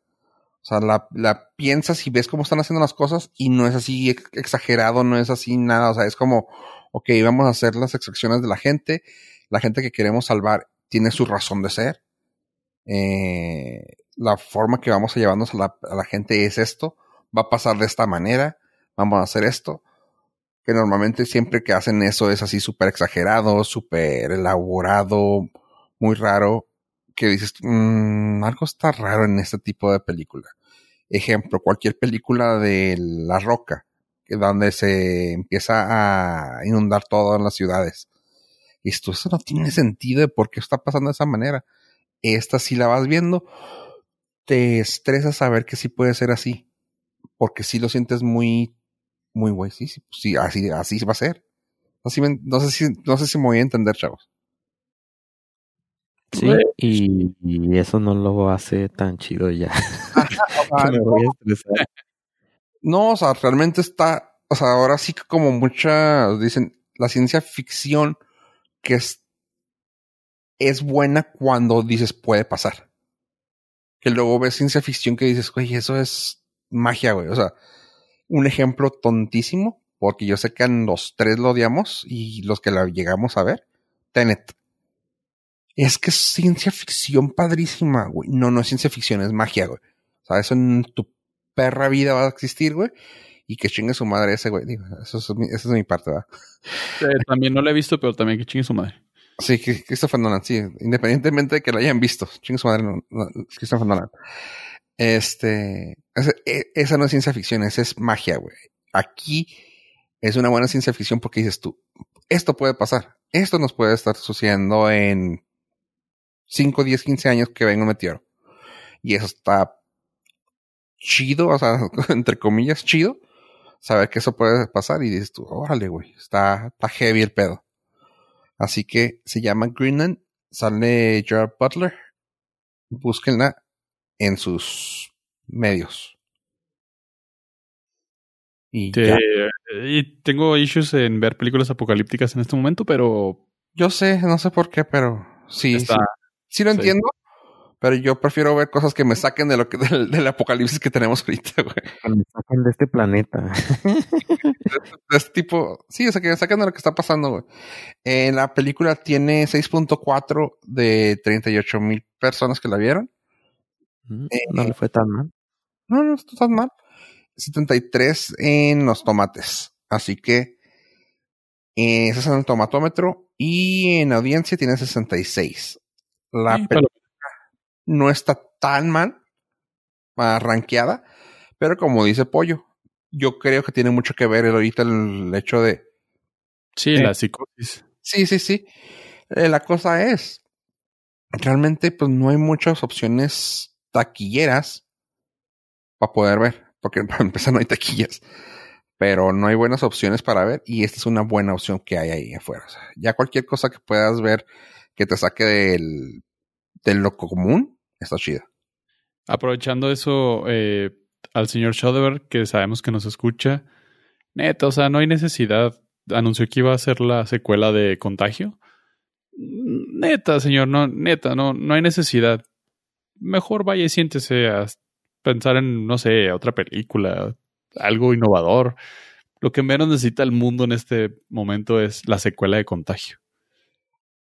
Sea, la, piensas y ves cómo están haciendo las cosas y no es así exagerado, no es así nada. O sea, es como, ok, vamos a hacer las extracciones de la gente. La gente que queremos salvar tiene su razón de ser. Eh, la forma que vamos a llevarnos a la, gente es esto. Va a pasar de esta manera vamos a hacer esto. Que normalmente siempre que hacen eso es así súper exagerado, súper elaborado, muy raro. Que dices, mmm, algo está raro en este tipo de película. Ejemplo, cualquier película de La Roca, que donde se empieza a inundar todo en las ciudades. Y esto, eso no tiene sentido de por qué está pasando de esa manera. Esta si la vas viendo, te estresa saber que sí puede ser así. Porque si lo sientes muy muy güey, sí, sí, sí, así, así va a ser. Así, no, sé si, no sé si me voy a entender, chavos. Sí, y, eso no lo hace tan chido ya. no, o sea, realmente está, o sea, ahora sí que como muchas dicen, la ciencia ficción que es, es buena cuando dices puede pasar. Que luego ves ciencia ficción que dices, güey, eso es magia, güey. O sea, un ejemplo tontísimo, porque yo sé que en los tres lo odiamos y los que la llegamos a ver, Tenet. Es que es ciencia ficción padrísima, güey. No, no es ciencia ficción, es magia, güey. O sea, eso en tu perra vida va a existir, güey. Y que chingue su madre ese, güey. Digo, eso es mi, esa es mi parte, ¿verdad? También no la he visto, pero también que chingue su madre. Sí, Christopher Nolan, sí. Independientemente de que la hayan visto. Chingue su madre, no, no, Christopher Nolan. Este, esa, e- esa no es ciencia ficción, esa es magia, güey. Aquí es una buena ciencia ficción porque dices tú, esto puede pasar. Esto nos puede estar sucediendo en 5, 10, 15 años que venga un meteoro. Y eso está chido, o sea, entre comillas, chido. Saber que eso puede pasar y dices tú, órale, güey, está, está heavy el pedo. Así que se llama Greenland, sale Gerard Butler. Búsquenla en sus medios. Y y tengo issues en ver películas apocalípticas en este momento, pero Yo sé, no sé por qué, pero sí, está. sí, sí lo sí. entiendo. Pero yo prefiero ver cosas que me saquen de lo que del, del apocalipsis que tenemos ahorita, güey. Que me saquen de este planeta. De este tipo, sí, o sea, que me saquen de lo que está pasando, güey. En la película tiene 6.4 de 38 mil personas que la vieron. Mm, No le fue tan mal. No, no está tan mal. 73 en los tomates. Así que eh, ese es en el tomatómetro. Y en audiencia tiene 66. La Sí, película no está tan mal rankeada. Pero como dice Pollo, yo creo que tiene mucho que ver el, ahorita el hecho de. Sí, Eh. la psicosis. Sí, sí, sí. Eh, la cosa es. Realmente, pues no hay muchas opciones taquilleras para poder ver. Porque para empezar no hay taquillas. Pero no hay buenas opciones para ver. Y esta es una buena opción que hay ahí afuera. O sea, ya cualquier cosa que puedas ver que te saque del, de lo común, está chida. Aprovechando eso, eh, al señor Soderbergh, que sabemos que nos escucha, neta, o sea, no hay necesidad. Anunció que iba a hacer la secuela de Contagio. Neta, señor, no, neta, no, no hay necesidad. Mejor vaya y siéntese a pensar en, no sé, otra película, algo innovador. Lo que menos necesita el mundo en este momento es la secuela de Contagio.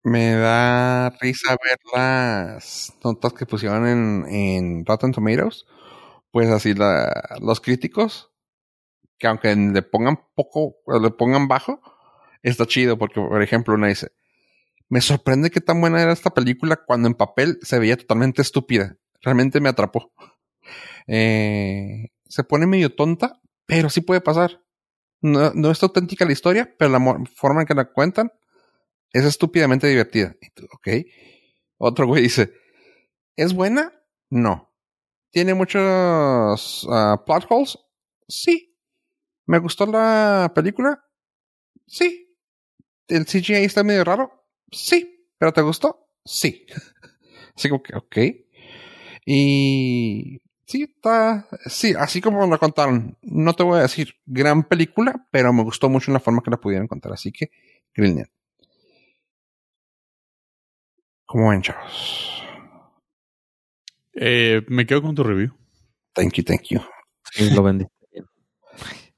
Me da risa ver las notas que pusieron en, en Rotten Tomatoes. Pues así la, los críticos, que aunque le pongan poco, le pongan bajo, está chido porque, por ejemplo, una dice, me sorprende que tan buena era esta película cuando en papel se veía totalmente estúpida. Realmente me atrapó. Eh, se pone medio tonta, pero sí puede pasar. No, no es auténtica la historia, pero la forma en que la cuentan es estúpidamente divertida. Ok. Otro güey dice, ¿es buena? No. ¿Tiene muchos ah, plot holes? Sí. ¿Me gustó la película? Sí. ¿El CGI está medio raro? Sí. ¿Pero te gustó? Sí. Así como que, ok. Y sí, está, sí, así como lo contaron. No te voy a decir gran película, pero me gustó mucho la forma que la pudieron contar. Así que, Greenland. ¿Cómo ven, chavos? Eh, me quedo con tu review. Thank you, thank you. Sí, lo bien.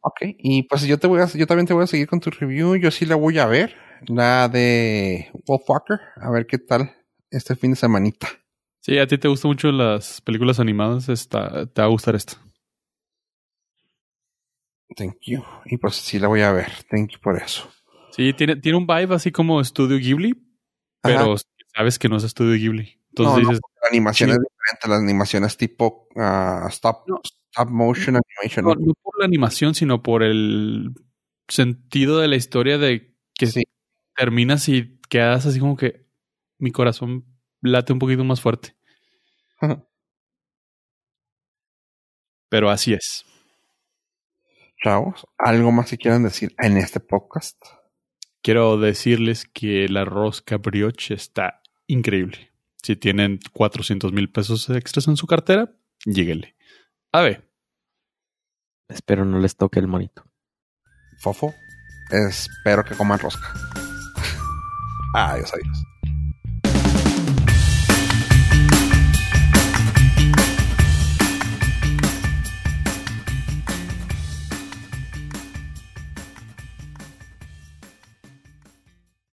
Ok, y pues yo te voy a, yo también te voy a seguir con tu review. Yo sí la voy a ver, la de Wolfwalker, a ver qué tal este fin de semanita. Sí, a ti te gustan mucho las películas animadas, esta, te va a gustar esta. Thank you. Y pues sí la voy a ver. Thank you por eso. Sí, tiene, tiene un vibe así como Studio Ghibli, pero Ajá. Sabes que no es Studio Ghibli. Entonces No, no, dices, La animación es diferente. La animación es tipo ah, stop, No. stop motion animation. no, ¿no? no por la animación, sino por el sentido de la historia de que Sí. terminas y quedas así como que mi corazón late un poquito más fuerte. Pero así es. Chavos, ¿algo más que quieran decir en este podcast? Quiero decirles que la rosca brioche está increíble. Si tienen 400 mil pesos extras en su cartera, lléguenle. A ver, Espero no les toque el monito. Fofo, espero que coman rosca. adiós, adiós.